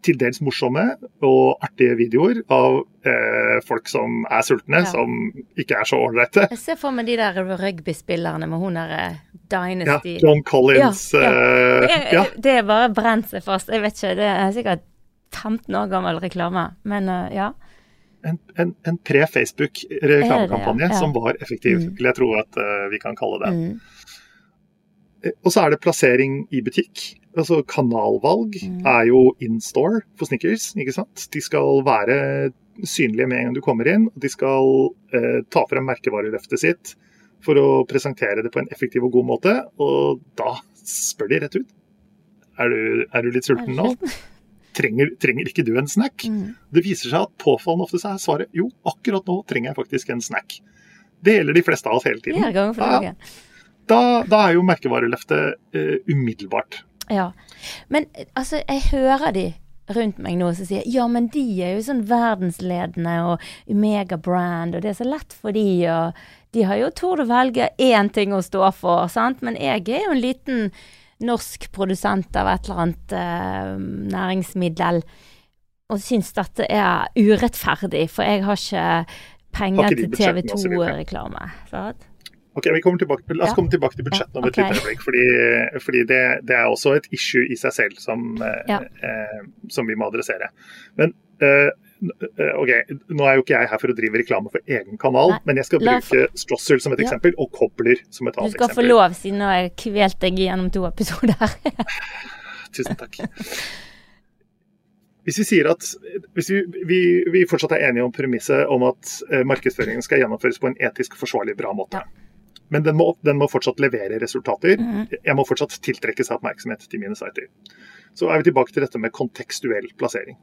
til dels morsomme og artige videoer av eh, folk som er sultne, ja. som ikke er så ålreite.
Jeg ser for meg de der rugbyspillerne med hun derre Dynasty.
Ja, John Collins. Ja,
ja. Det er bare brent seg fast. Jeg vet ikke, det er sikkert 15 år gammel reklame, men ja
en, en, en pre-Facebook-reklamekampanje som var effektiv, mm. vil jeg tro at uh, vi kan kalle det. Mm. Eh, og så er det plassering i butikk. Altså Kanalvalg mm. er jo in store for Snickers. ikke sant? De skal være synlige med en gang du kommer inn. og De skal eh, ta frem merkevareløftet sitt for å presentere det på en effektiv og god måte. Og da spør de rett ut. Er du, er du litt sulten nå? trenger, trenger, ikke du en snack? Mm. Det viser seg at påfallende ofte så er svaret jo, akkurat nå trenger jeg faktisk en snack. Det gjelder de fleste av oss hele tiden.
Ja, da,
da, da, er jo merkevareløftet uh, umiddelbart.
Ja, men altså, jeg hører de rundt meg nå som sier ja, men de er jo sånn verdensledende og megabrand, og det er så lett for de, og de har jo tort å velge én ting å stå for, sant, men jeg er jo en liten norsk produsent av et eller annet uh, næringsmiddel og syns dette er urettferdig, for jeg har ikke penger til TV 2-reklame.
Ok, vi kommer tilbake, La oss ja. komme tilbake til budsjettene om et okay. lite øyeblikk. Fordi, fordi det, det, er også et issue i seg selv som, eh, ja. eh, som vi må adressere. Men eh, Eh, ok, Nå er jo ikke jeg her for å drive reklame for egen kanal, Nei, men jeg skal bruke Strossel som et ja. eksempel, og Kobler som et annet eksempel.
Du skal eksempel. få lov, siden jeg har kvelt deg gjennom to episoder.
Tusen takk. Hvis vi sier at hvis vi, vi, vi fortsatt er enige om premisset om at eh, markedsføringen skal gjennomføres på en etisk forsvarlig, bra måte. Ja. Men den må, den må, fortsatt levere resultater. Mm. Jeg må fortsatt tiltrekke seg oppmerksomhet til mine sider. Så er vi tilbake til dette med kontekstuell plassering.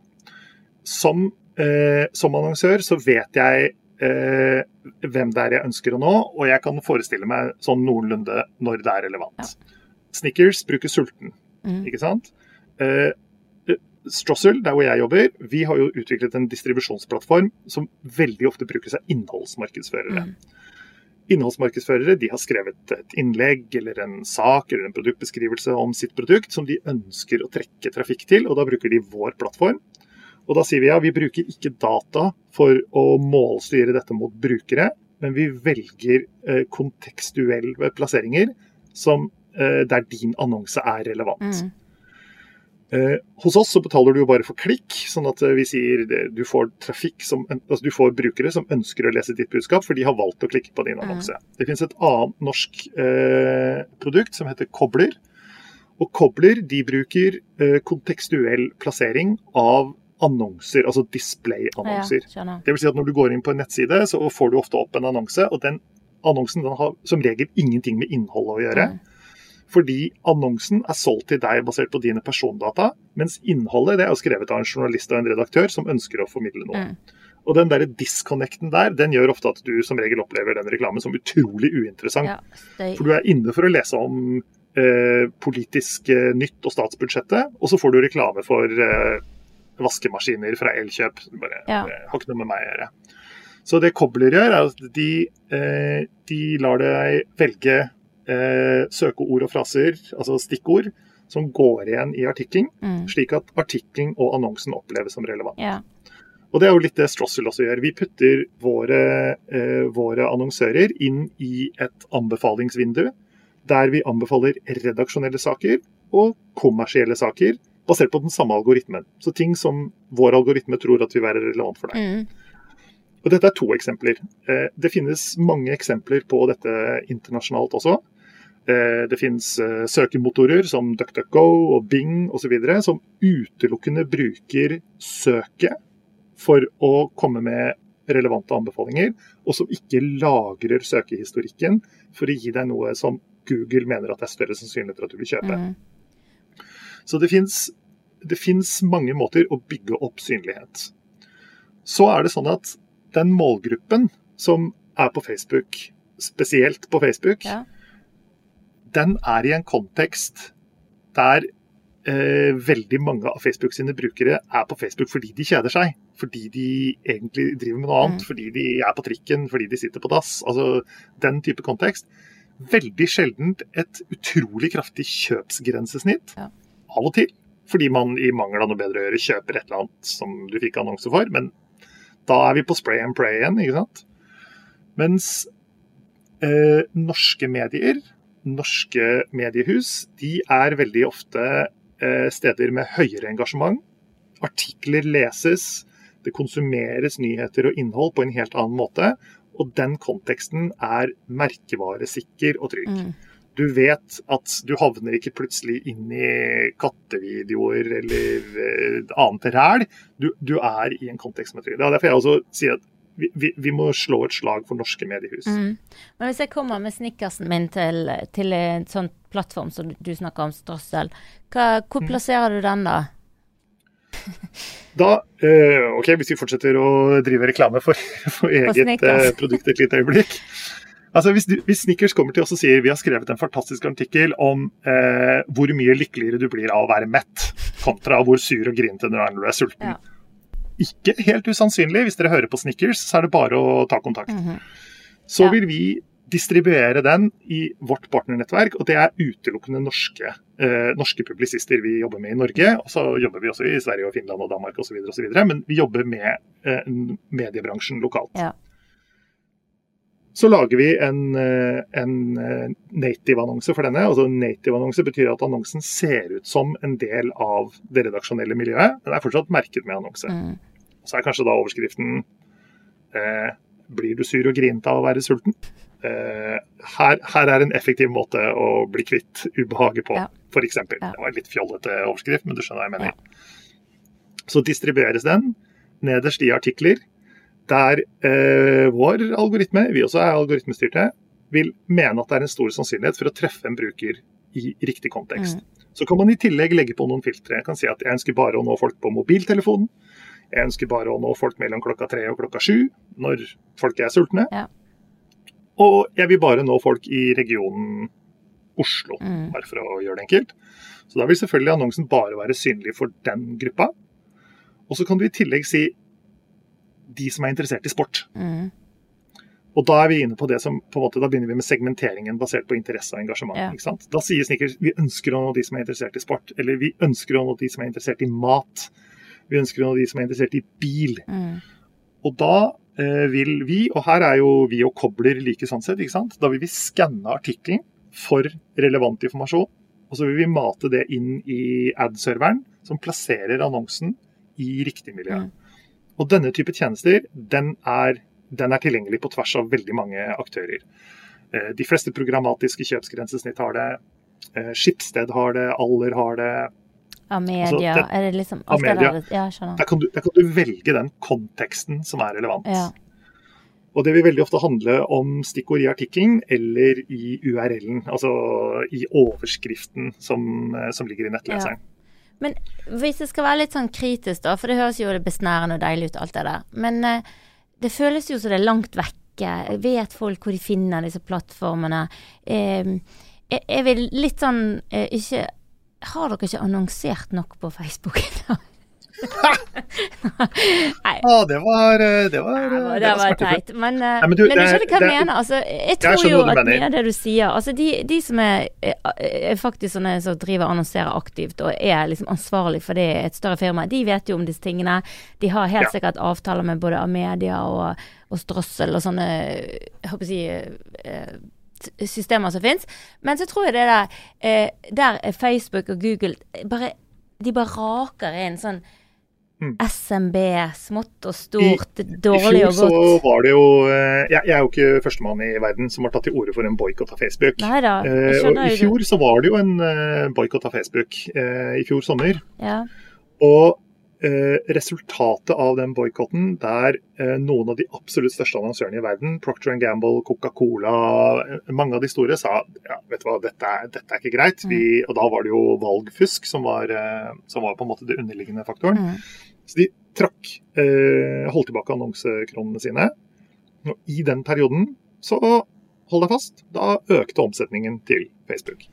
Som eh, som annonsør så vet jeg eh, hvem det er jeg ønsker å nå, og jeg kan forestille meg sånn noenlunde når det er relevant. Ja. Snickers bruker sulten, mm. ikke sant? Eh, Strossel, der hvor jeg jobber, vi har jo utviklet en distribusjonsplattform som veldig ofte brukes av innholdsmarkedsførere. Mm. Innholdsmarkedsførere de har skrevet et innlegg eller en sak eller en produktbeskrivelse om sitt produkt som de ønsker å trekke trafikk til, og da bruker de vår plattform. Og da sier vi ja, vi bruker ikke data for å målstyre dette mot brukere, men vi velger eh, kontekstuelle plasseringer som, eh, der din annonse er relevant. Mm. Eh, hos oss så betaler du jo bare for klikk, sånn at eh, vi sier du får som, altså du får brukere som ønsker å lese ditt budskap, for de har valgt å klikke på din annonse. Mm. Det finnes et annet norsk eh, produkt som heter Kobler. Og Kobler de bruker eh, kontekstuell plassering av annonser, altså display-annonser. Ja, det vil si at når du går inn på en nettside, så får du ofte opp en annonse, og den annonsen den har som regel ingenting med innholdet å gjøre. Mm. Fordi annonsen er solgt til deg basert på dine persondata, mens innholdet det er skrevet av en journalist og en redaktør som ønsker å formidle noe. Mm. Og den der disconnecten der, den gjør ofte at du som regel opplever den reklamen som utrolig uinteressant. Ja, For du er inne for å lese om eh, politisk eh, nytt og statsbudsjettet, og så får du reklame for eh, vaskemaskiner fra Elkjøp. Bare, ja. Det har ikke noe med meg å gjøre. Så det Kobler gjør, er at de, eh, de lar deg velge søkeord og fraser, altså stikkord, som går igjen i artikkelen, mm. slik at artikkelen og annonsen oppleves som relevant. Yeah. Og Det er jo litt det Strossel også gjør. Vi putter våre, eh, våre annonsører inn i et anbefalingsvindu, der vi anbefaler redaksjonelle saker og kommersielle saker basert på den samme algoritmen. Så ting som vår algoritme tror at vil være relevant for deg. Mm. Og Dette er to eksempler. Eh, det finnes mange eksempler på dette internasjonalt også. Eh, det finnes eh, søkemotorer som DuckDuckGo og Bing osv. som utelukkende bruker søket for å komme med relevante anbefalinger, og som ikke lagrer søkehistorikken for å gi deg noe som Google mener at det er større sannsynlighet for at du vil kjøpe. Mm. Så det fins mange måter å bygge opp synlighet. Så er det sånn at den målgruppen som er på Facebook, spesielt på Facebook, ja. Den er i en kontekst der eh, veldig mange av Facebook sine brukere er på Facebook fordi de kjeder seg. Fordi de egentlig driver med noe annet, mm. fordi de er på trikken, fordi de sitter på dass. Altså den type kontekst. Veldig sjeldent et utrolig kraftig kjøpsgrensesnitt. Ja. Av og til. Fordi man i mangel av noe bedre å gjøre kjøper et eller annet som du fikk annonse for. Men da er vi på spray and pray igjen, ikke sant. Mens eh, norske medier, norske mediehus, de er veldig ofte eh, steder med høyere engasjement. Artikler leses, det konsumeres nyheter og innhold på en helt annen måte. Og den konteksten er merkevaresikker og trygg. Mm. Du vet at du havner ikke plutselig inn i kattevideoer eller eh, annet ræl. Du, du, er i en kontekst som er trygg. Det er derfor jeg også sier at vi, vi, vi, må slå et slag for norske mediehus. Mm.
Men hvis jeg kommer med snickersen min til, til en sånn plattform som du snakker om, Strossel, hvor mm. plasserer du den da?
Da, eh, ok, Hvis vi fortsetter å drive reklame for, for eget eh, produkt et lite øyeblikk. Altså, hvis, du, hvis, Snickers kommer til oss og sier vi har skrevet en fantastisk artikkel om eh, hvor mye lykkeligere du blir av å være mett, kontra hvor sur og grinete du er når du er sulten. Ja. Ikke helt usannsynlig. Hvis dere hører på Snickers, så er det bare å ta kontakt. Mm -hmm. Så ja. vil vi distribuere den i vårt partnernettverk, og det er utelukkende norske, eh, norske publisister vi jobber med i Norge. Og så jobber vi også i Sverige og Finland og Danmark osv., men vi jobber med eh, mediebransjen lokalt. Ja så lager vi en, eh, en eh, native-annonse for denne. altså Native-annonse betyr at annonsen ser ut som en del av det redaksjonelle miljøet. Den er fortsatt merket med annonse. Mm. Så er kanskje da overskriften eh, 'Blir du sur og grinete av å være sulten?' Eh, her, her, er en effektiv måte å bli kvitt ubehaget på, ja. f.eks. Ja. Det var en litt fjollete overskrift, men du skjønner hva jeg mener. Ja. Så distribueres den nederst i artikler der eh, vår algoritme, vi også er algoritmestyrte, vil mene at det er en stor sannsynlighet for å treffe en bruker i riktig kontekst. Mm. Så kan man i tillegg legge på noen filtre. Jeg kan si at jeg ønsker bare å nå folk på mobiltelefonen. Jeg ønsker bare å nå folk mellom klokka tre og klokka sju, når folk er sultne. Ja. Og jeg vil bare nå folk i regionen Oslo, mm. bare for å gjøre det enkelt. Så da vil selvfølgelig annonsen bare være synlig for den gruppa. Og så kan du i tillegg si de som er interessert i sport. Mm. Og da er vi inne på det som, på en måte, da begynner vi med segmenteringen basert på interesse og engasjement. Ja. ikke sant? Da sier Snickers vi ønsker å nå de som er interessert i sport, eller vi ønsker å nå de som er interessert i mat. Vi ønsker noen av de som er interessert i bil. Mm. Og da eh, vil vi, og her er jo vi og Kobler like sånn sett, ikke sant? da vil vi skanne artikkelen for relevant informasjon. Og så vil vi mate det inn i ad-serveren, som plasserer annonsen i riktig miljø. Mm. Og denne type tjenester den er, den er tilgjengelig på tvers av veldig mange aktører. Eh, de fleste programmatiske kjøpsgrensesnitt har det. Eh, Skipsted har det, Aller har det.
Amedia, altså, det, er det liksom
Amedia. Der, ja, der, kan du, der, kan du, velge den konteksten som er relevant. Ja. Og det vil veldig ofte handle om stikkord i artikkelen eller i URL-en, altså i overskriften som, eh, som ligger i nettleseren. Ja.
Men hvis det skal være litt sånn kritisk, da, for det høres jo det besnærende og deilig ut, alt det der. Men eh, det føles jo som det er langt vekke. Vet folk hvor de finner disse plattformene? Eh, jeg, jeg vil litt sånn eh, ikke Har dere ikke annonsert nok på Facebook?
Nei. Å, det var eh, Det var,
ja, det, det var, teit. Men, eh, Nei, men, du, men, du skjønner hva jeg mener. Altså, jeg tror jeg jo at mye av det du sier Altså, de, de som er, er, faktisk sånne som driver og annonserer aktivt og er liksom ansvarlig for det i et større firma, de vet jo om disse tingene. De har helt ja. sikkert avtaler med både Amedia og, og Strøssel og sånne Jeg håper å si eh, systemer som fins. Men så tror jeg det der Der er Facebook og Google bare De bare raker inn sånn mm. SMB, smått og stort, I, dårlig og godt. I fjor
så var det jo eh, jeg, jeg, er jo ikke førstemann i verden som har tatt til orde for en boikott av Facebook.
Neida, jeg
eh, og I fjor så var det jo en uh, boikott av Facebook. eh, I fjor sommer.
Ja.
Og Eh, resultatet av den boikotten, der eh, noen av de absolutt største annonsørene i verden, Procter Gamble, Coca-Cola, eh, mange av de store, sa ja, vet du hva, dette dette er ikke greit. Vi, mm. og da var det jo valgfusk som var, som var på en måte det underliggende faktoren. Mm. Så de trakk, holdt tilbake annonsekronene sine. Og i den perioden så, hold deg fast, da økte omsetningen til Facebook.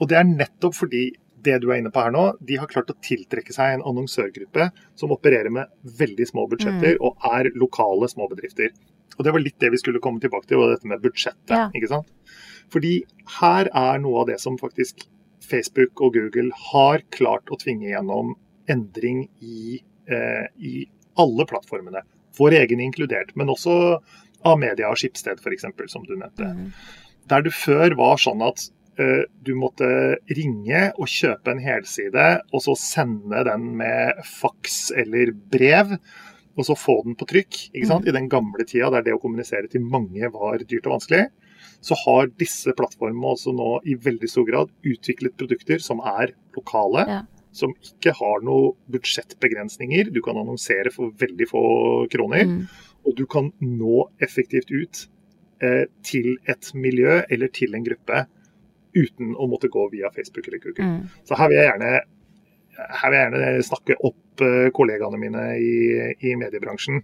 Og det er nettopp fordi det du er inne på her nå, de har klart å tiltrekke seg en annonsørgruppe som opererer med veldig små budsjetter mm. og er lokale småbedrifter. Og Det var litt det vi skulle komme tilbake til, og dette med budsjettet. Ja. ikke sant? Fordi her er noe av det som faktisk Facebook og Google har klart å tvinge gjennom endring i, eh, i alle plattformene. Vår egen inkludert, men også av Media og Skipsted f.eks., som du nevnte. Mm. Der det før var sånn at du måtte ringe og kjøpe en helside, og så sende den med faks eller brev. Og så få den på trykk. ikke sant? Mm. I den gamle tida der det å kommunisere til mange var dyrt og vanskelig, så har disse plattformene også nå i veldig stor grad utviklet produkter som er lokale. Ja. Som ikke har noen budsjettbegrensninger. Du kan annonsere for veldig få kroner. Mm. Og du kan nå effektivt ut eh, til et miljø eller til en gruppe uten å måtte gå via Facebook eller Google. Mm. Så her vil gjerne, her vil jeg gjerne snakke opp uh, kollegaene mine i, i, mediebransjen.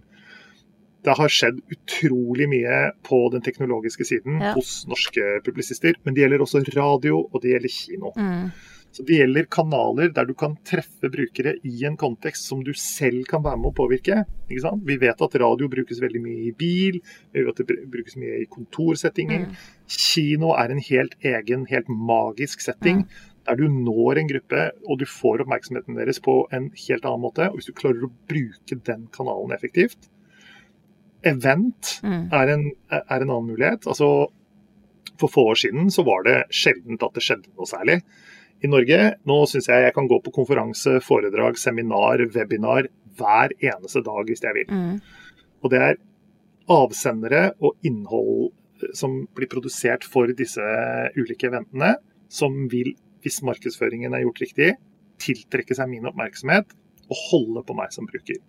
Det har skjedd utrolig mye på den teknologiske siden ja. hos norske publisister. Men det gjelder også radio, og det gjelder kino. Mm. Så Det gjelder kanaler der du kan treffe brukere i en kontekst som du selv kan være med å påvirke. Vi vet at radio brukes veldig mye i bil, vi vet at det brukes mye i kontorsettinger. Mm. Kino er en helt egen, helt magisk setting. Mm. Der du når en gruppe og du får oppmerksomheten deres på en helt annen måte. og Hvis du klarer å bruke den kanalen effektivt. Event mm. er, en, er en annen mulighet. Altså, for få år siden så var det sjeldent at det skjedde noe særlig i Norge. Nå syns jeg jeg kan gå på konferanse, foredrag, seminar, webinar hver eneste dag hvis jeg vil. Mm. Og det er avsendere og innhold eh, som blir produsert for disse ulike eventene, som vil, hvis markedsføringen er gjort riktig, tiltrekke seg min oppmerksomhet og holde på meg som bruker.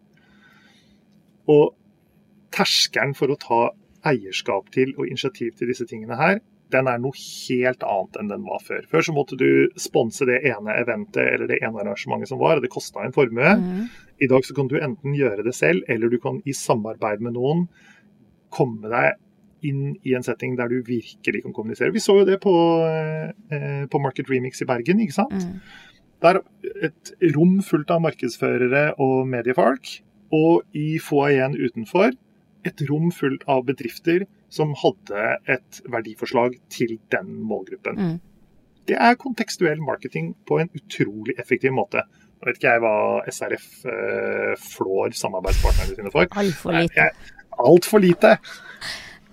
Og terskelen for å ta eierskap til og initiativ til disse tingene her, den er noe helt annet enn den var før. Før så måtte du sponse det ene eventet eller det ene arrangementet som var, og det kosta en formue. Mm. I dag så kan du enten gjøre det selv, eller du kan i samarbeid med noen komme deg inn i en setting der du virkelig kan kommunisere. Vi så jo det på, eh, på Market Remix i Bergen, ikke sant. Mm. Er et rom fullt av markedsførere og mediefolk, og i foajeen utenfor et rom fullt av bedrifter som hadde et verdiforslag til den målgruppen. Mm. Det er kontekstuell marketing på en utrolig effektiv måte. Nå vet ikke jeg hva SRF eh, flår samarbeidspartnerne sine for.
Altfor lite.
Altfor lite.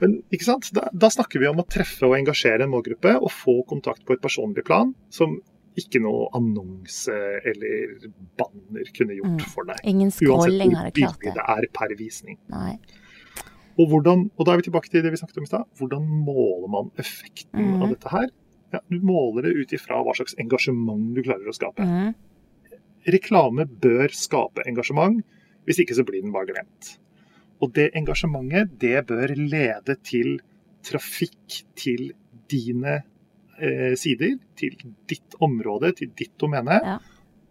Men ikke sant? Da, da, snakker vi om å treffe og engasjere en målgruppe og få kontakt på et personlig plan som ikke noe annonse eller banner kunne gjort mm. for deg.
Ingen scrolling hadde klart
det. det er per visning.
Nei.
Og, hvordan, og da er vi tilbake til det vi snakket om i stad. Hvordan måler man effekten mm. av dette her? Ja, du måler det ut ifra hva slags engasjement du klarer å skape. Mm. Reklame bør skape engasjement, hvis ikke så blir den bare glemt. Og det engasjementet, det bør lede til trafikk til dine eh, sider, til ditt område, til ditt domene. Ja.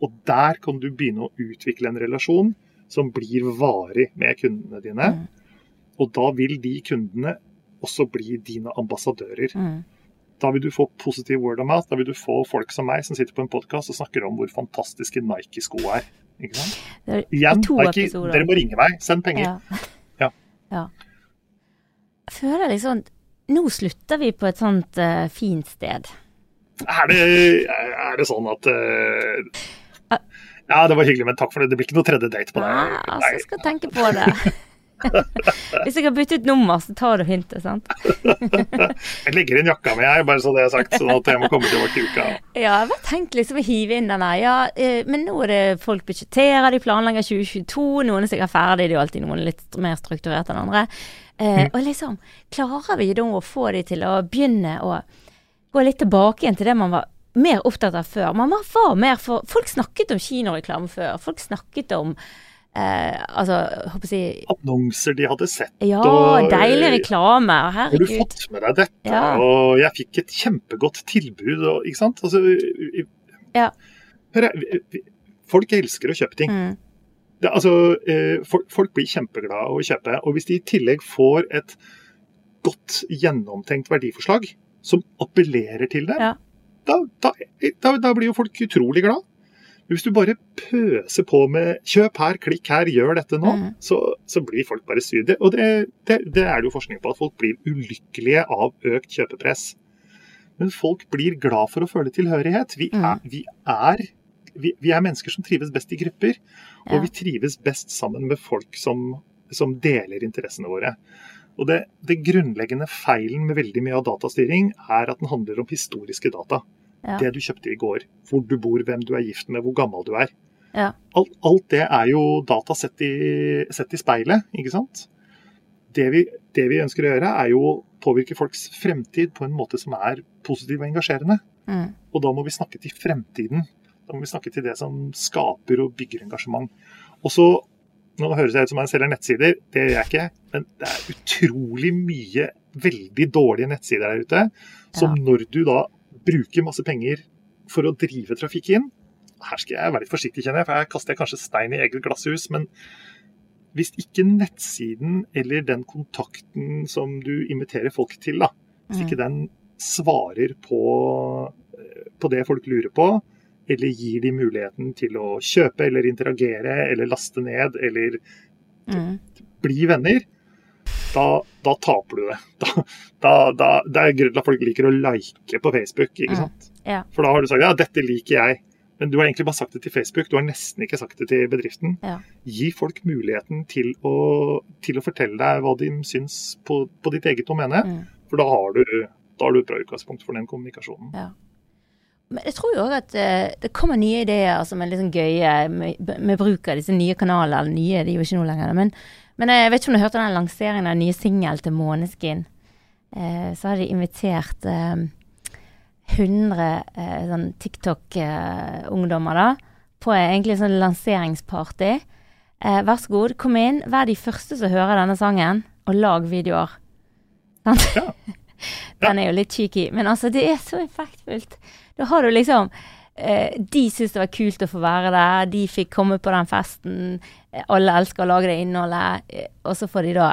Og der kan du begynne å utvikle en relasjon som blir varig med kundene dine. Mm. Og da vil de kundene også bli dine ambassadører. Mm. Da vil du få positiv word of mouth. Da vil du få folk som meg som sitter på en podkast og snakker om hvor fantastiske Nike-sko er. Ikke sant? Er Igjen, Nike, episoder. dere må ringe meg. Send penger.
Ja. ja. ja. Jeg føler liksom Nå slutter vi på et sånt uh, fint sted.
Er det, er det sånn at uh, Ja, det var hyggelig, men takk for det. Det blir ikke noe tredje date på deg.
Ja, altså, jeg skal tenke på det. Hvis jeg har byttet nummer, så tar du hintet, sant?
jeg legger inn jakka mi, jeg, bare så det er sagt, sånn at jeg må komme tilbake til uka.
Ja, jeg bare tenkte liksom å hive inn den her. Ja, eh, men nå er det folk budsjetterer, de planlegger 2022, noen er sikkert ferdig, det er jo alltid noen litt mer strukturert enn andre. Eh, mm. Og liksom, klarer vi da å få de til å begynne å gå litt tilbake igjen til det man var mer opptatt av før? Man var mer for Folk snakket om kinoreklame før. Folk snakket om Eh, altså, håper jeg
Annonser de hadde sett.
Ja, og, deilig reklame. Herregud.
Har du fått med deg dette? Ja. Og jeg fikk et kjempegodt tilbud, og, ikke sant? Altså,
ja.
hør, folk elsker å kjøpe ting. Mm. Det, altså, eh, folk, folk, blir kjempeglade av å kjøpe. Og hvis de i tillegg får et godt gjennomtenkt verdiforslag som appellerer til det,
ja.
da, da, da, da, blir jo folk utrolig glad. Hvis du bare pøser på med 'kjøp her, klikk her, gjør dette nå', mm. så, så, blir folk bare sur. Og det, det, det, er det jo forskning på, at folk blir ulykkelige av økt kjøpepress. Men folk blir glad for å føle tilhørighet. Vi mm. er, vi er, vi, vi er mennesker som trives best i grupper. Og ja. vi trives best sammen med folk som, som deler interessene våre. Og det, det, grunnleggende feilen med veldig mye av datastyring er at den handler om historiske data. Ja. Det du kjøpte i går. Hvor du bor, hvem du er gift med, hvor gammel du er.
Ja.
Alt, alt, det er jo data sett i, sett i speilet, ikke sant. Det vi, det vi, ønsker å gjøre, er jo å påvirke folks fremtid på en måte som er positiv og engasjerende.
Mm.
Og da må vi snakke til fremtiden. Da må vi snakke til det som skaper og bygger engasjement. Og så, Nå høres jeg ut som jeg selger nettsider, det gjør jeg ikke. Men det er utrolig mye veldig dårlige nettsider der ute. Som ja. når du da bruker masse penger for å drive trafikk inn. Her skal jeg være litt forsiktig, kjenner jeg, for her kaster jeg kanskje stein i eget glasshus. Men hvis ikke nettsiden eller den kontakten som du inviterer folk til, da, hvis ikke mm. den svarer på, på det folk lurer på, eller gir de muligheten til å kjøpe eller interagere eller laste ned eller
mm.
bli venner, da, da taper du det. Da, da, det er grunnen til at folk liker å like på Facebook. ikke sant?
Mm. Ja.
For da har du sagt ja, dette liker jeg. Men du har egentlig bare sagt det til Facebook, du har nesten ikke sagt det til bedriften.
Ja.
Gi folk muligheten til å, til å, fortelle deg hva de syns på, på ditt eget domene. Mm. For da har, du, da har du et bra utgangspunkt for den kommunikasjonen.
Ja. Men jeg tror jo òg at uh, det kommer nye ideer som er litt sånn gøye med, med, bruk av disse nye kanalene. Nye de er jo ikke noe lenger. Men men jeg vet ikke om du hørte den lanseringen av den nye singel til Måneskin. Eh, så har de invitert eh, 100 eh, sånn TikTok-ungdommer da, på egentlig sånn lanseringsparty. Eh, vær så god, kom inn, vær de første som hører denne sangen, og lag videoer. Sant? Ja. Den er jo litt cheeky, men altså, det er så effektfullt. Da har du liksom eh, De syntes det var kult å få være der, de fikk komme på den festen. Alle elsker å lage det innholdet. Eh, og så får de da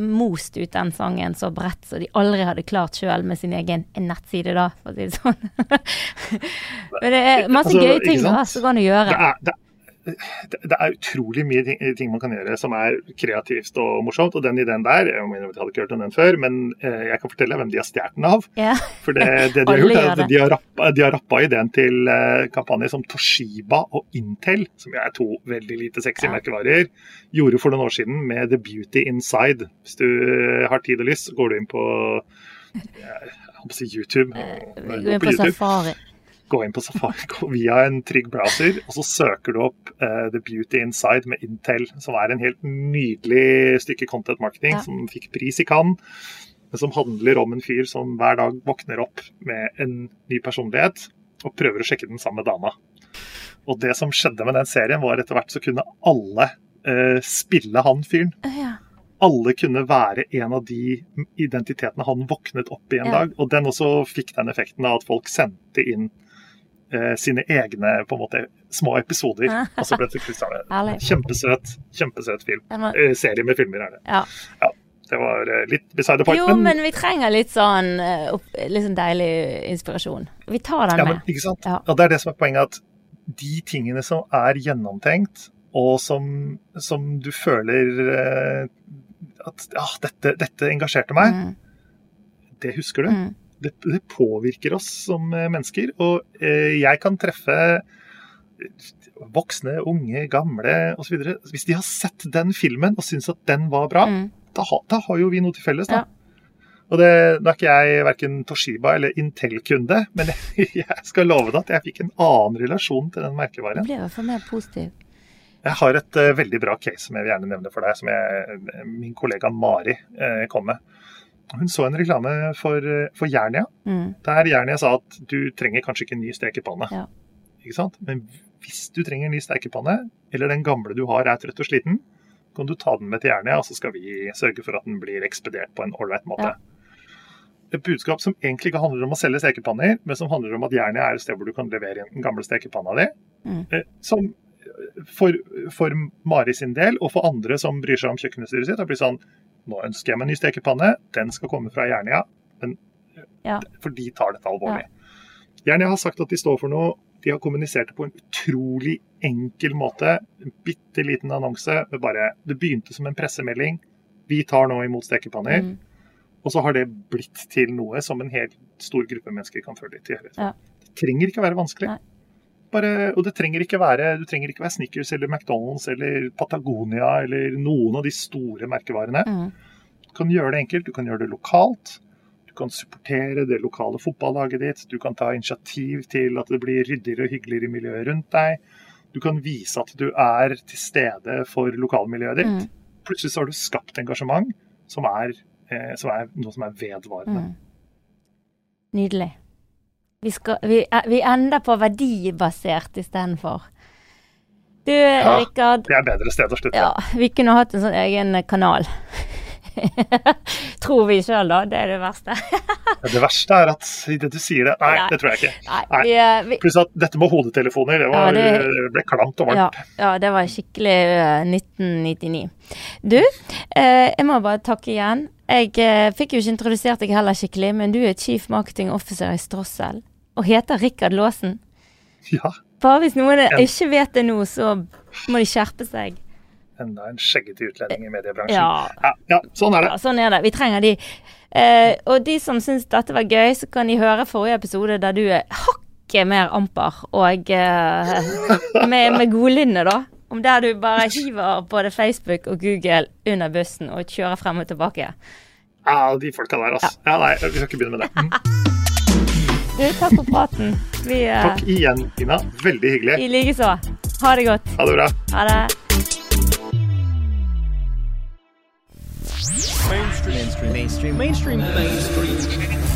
most ut den sangen så bredt så de aldri hadde klart sjøl med sin egen nettside, da, for å si det sånn. Men det er masse altså, gøye ting som kan du gjøre.
Det er, det det er utrolig mye ting, man kan gjøre som er kreativt og morsomt. Og den ideen der Jeg mener, jeg hadde ikke hørt om den før, men eh, jeg kan fortelle hvem de har stjålet den av.
Ja.
For det, det, de har gjort, er at de har, rappa, de har rappa ideen til uh, kampanjer som Toshiba og Intel, som er to veldig lite sexy ja. merkevarer, gjorde for noen år siden med The Beauty Inside. Hvis du har tid og lyst, så går du inn på, jeg, jeg på YouTube.
Gå inn på, Safari
gå via en trygg browser, og så søker du opp uh, The Beauty Inside med Intel, som er en helt nydelig stykke content marketing ja. som fikk pris i Cannes. Som handler om en fyr som hver dag våkner opp med en ny personlighet og prøver å sjekke den samme dama. Og det som skjedde med den serien, var etter hvert så kunne alle uh, spille han fyren.
Ja
alle kunne være en av de identitetene han våknet opp i en ja. dag. Og den også fikk den effekten av at folk sendte inn eh, sine egne på en måte små episoder. og så ble det Kjempesøt, kjempesøt film. Eh, serie med filmer er det.
Ja.
ja det var eh, litt beside the point.
Jo, men vi trenger litt sånn, eh, litt sånn deilig inspirasjon. Vi tar den
ja, men, ikke sant? Ja. Og det er det som er poenget, at de tingene som er gjennomtenkt, og som, som du føler eh, at ja, dette, dette, engasjerte meg, mm. det husker du. Mm det, det, påvirker oss som eh, mennesker. Og eh, jeg kan treffe voksne, unge, gamle osv. Hvis de har sett den filmen og syns at den var bra,
Mm.
da, da har jo vi noe til felles. da.
Ja.
Og det, Nå er ikke jeg verken Toshiba eller Intel-kunde, men jeg, jeg skal love deg at jeg fikk en annen relasjon til den
Det
merkevaren.
blir i hvert fall mer positiv.
Jeg har et uh, veldig bra case som jeg vil gjerne nevne for deg, som jeg, min kollega Mari uh, kom med. Hun så en reklame for, eh, for Jernia,
Mm.
der Jernia sa at du trenger kanskje ikke en ny stekepanne.
Ja.
Ikke sant? Men hvis du trenger en ny stekepanne, eller den gamle du har er trøtt og sliten, kan du ta den med til Jernia, og så skal vi sørge for at den blir ekspedert på en ålreit måte.
Ja.
Et budskap som egentlig ikke handler om å selge stekepanner, men som handler om at Jernia er et sted hvor du kan levere inn den gamle stekepanna di.
Mm.
Eh, Som eh, for, for Mari sin del, og for andre som bryr seg om kjøkkenutstyret sitt, har blitt sånn Nå ønsker jeg meg en ny stekepanne, den skal komme fra Jernia. Men,
Ja.
For de tar dette alvorlig. Jernia har sagt at de står for noe. De har kommunisert det på en utrolig enkel måte. En bitte liten annonse. Med bare, det begynte som en pressemelding. Vi tar nå imot stekepanner.
Mm.
Og så har det blitt til noe som en helt stor gruppe mennesker kan føle litt til.
Ja.
Det trenger ikke å være vanskelig.
Nei.
Bare, og det trenger ikke være, du trenger ikke være Snickers eller McDonald's eller Patagonia eller noen av de store merkevarene.
Mm.
Du kan gjøre det enkelt, du kan gjøre det lokalt. Du kan supportere det lokale fotballaget ditt. Du kan ta initiativ til at det blir ryddigere og hyggeligere i miljøet rundt deg. Du kan vise at du er til stede for lokalmiljøet ditt.
Mm.
Plutselig så har du skapt engasjement som er, eh, som er noe som er vedvarende.
Mm. Nydelig. Vi, skal, vi, eh, vi ender på verdibasert istedenfor. Du, Rikard.
Det er bedre sted å slutte.
Ja, vi kunne hatt en sånn egen kanal. Tror vi sjøl, da. Det er det verste.
Det verste er at idet du sier det Nei,
Nei.
det tror jeg ikke.
Nei,
Nei.
eh,
Pluss at dette med hodetelefoner, det, var,
Ja, det-
ble klamt og
ja,
varmt.
ja, det var skikkelig uh, 1999. Du, eh, jeg må bare takke igjen. Jeg eh, fikk jo ikke introdusert deg heller skikkelig, men du er Chief Marketing Officer i Strossel og heter Rikard Laasen.
Ja,
Bare hvis noen
en...
ikke vet det nå, så må de skjerpe seg.
enda en skjeggete utlending i mediebransjen.
Ja,
Ja, ja, sånn er det.
ja sånn er det. Vi trenger de. Eh, og de som syns dette var gøy, så kan de høre forrige episode der du er hakket mer amper og eh, med, med godlynne, da. Om der du bare hiver både Facebook og Google under bussen og kjører frem og tilbake.
Ja, de folka der, altså. Ja, nei, vi skal ikke begynne med det.
Du, takk for praten. Vi uh...
Takk igjen, Ina. Veldig hyggelig.
I likeså. Ha det godt.
Ha det bra.
Ha det.
Mainstream. Mainstream. Mainstream. Mainstream. Mainstream.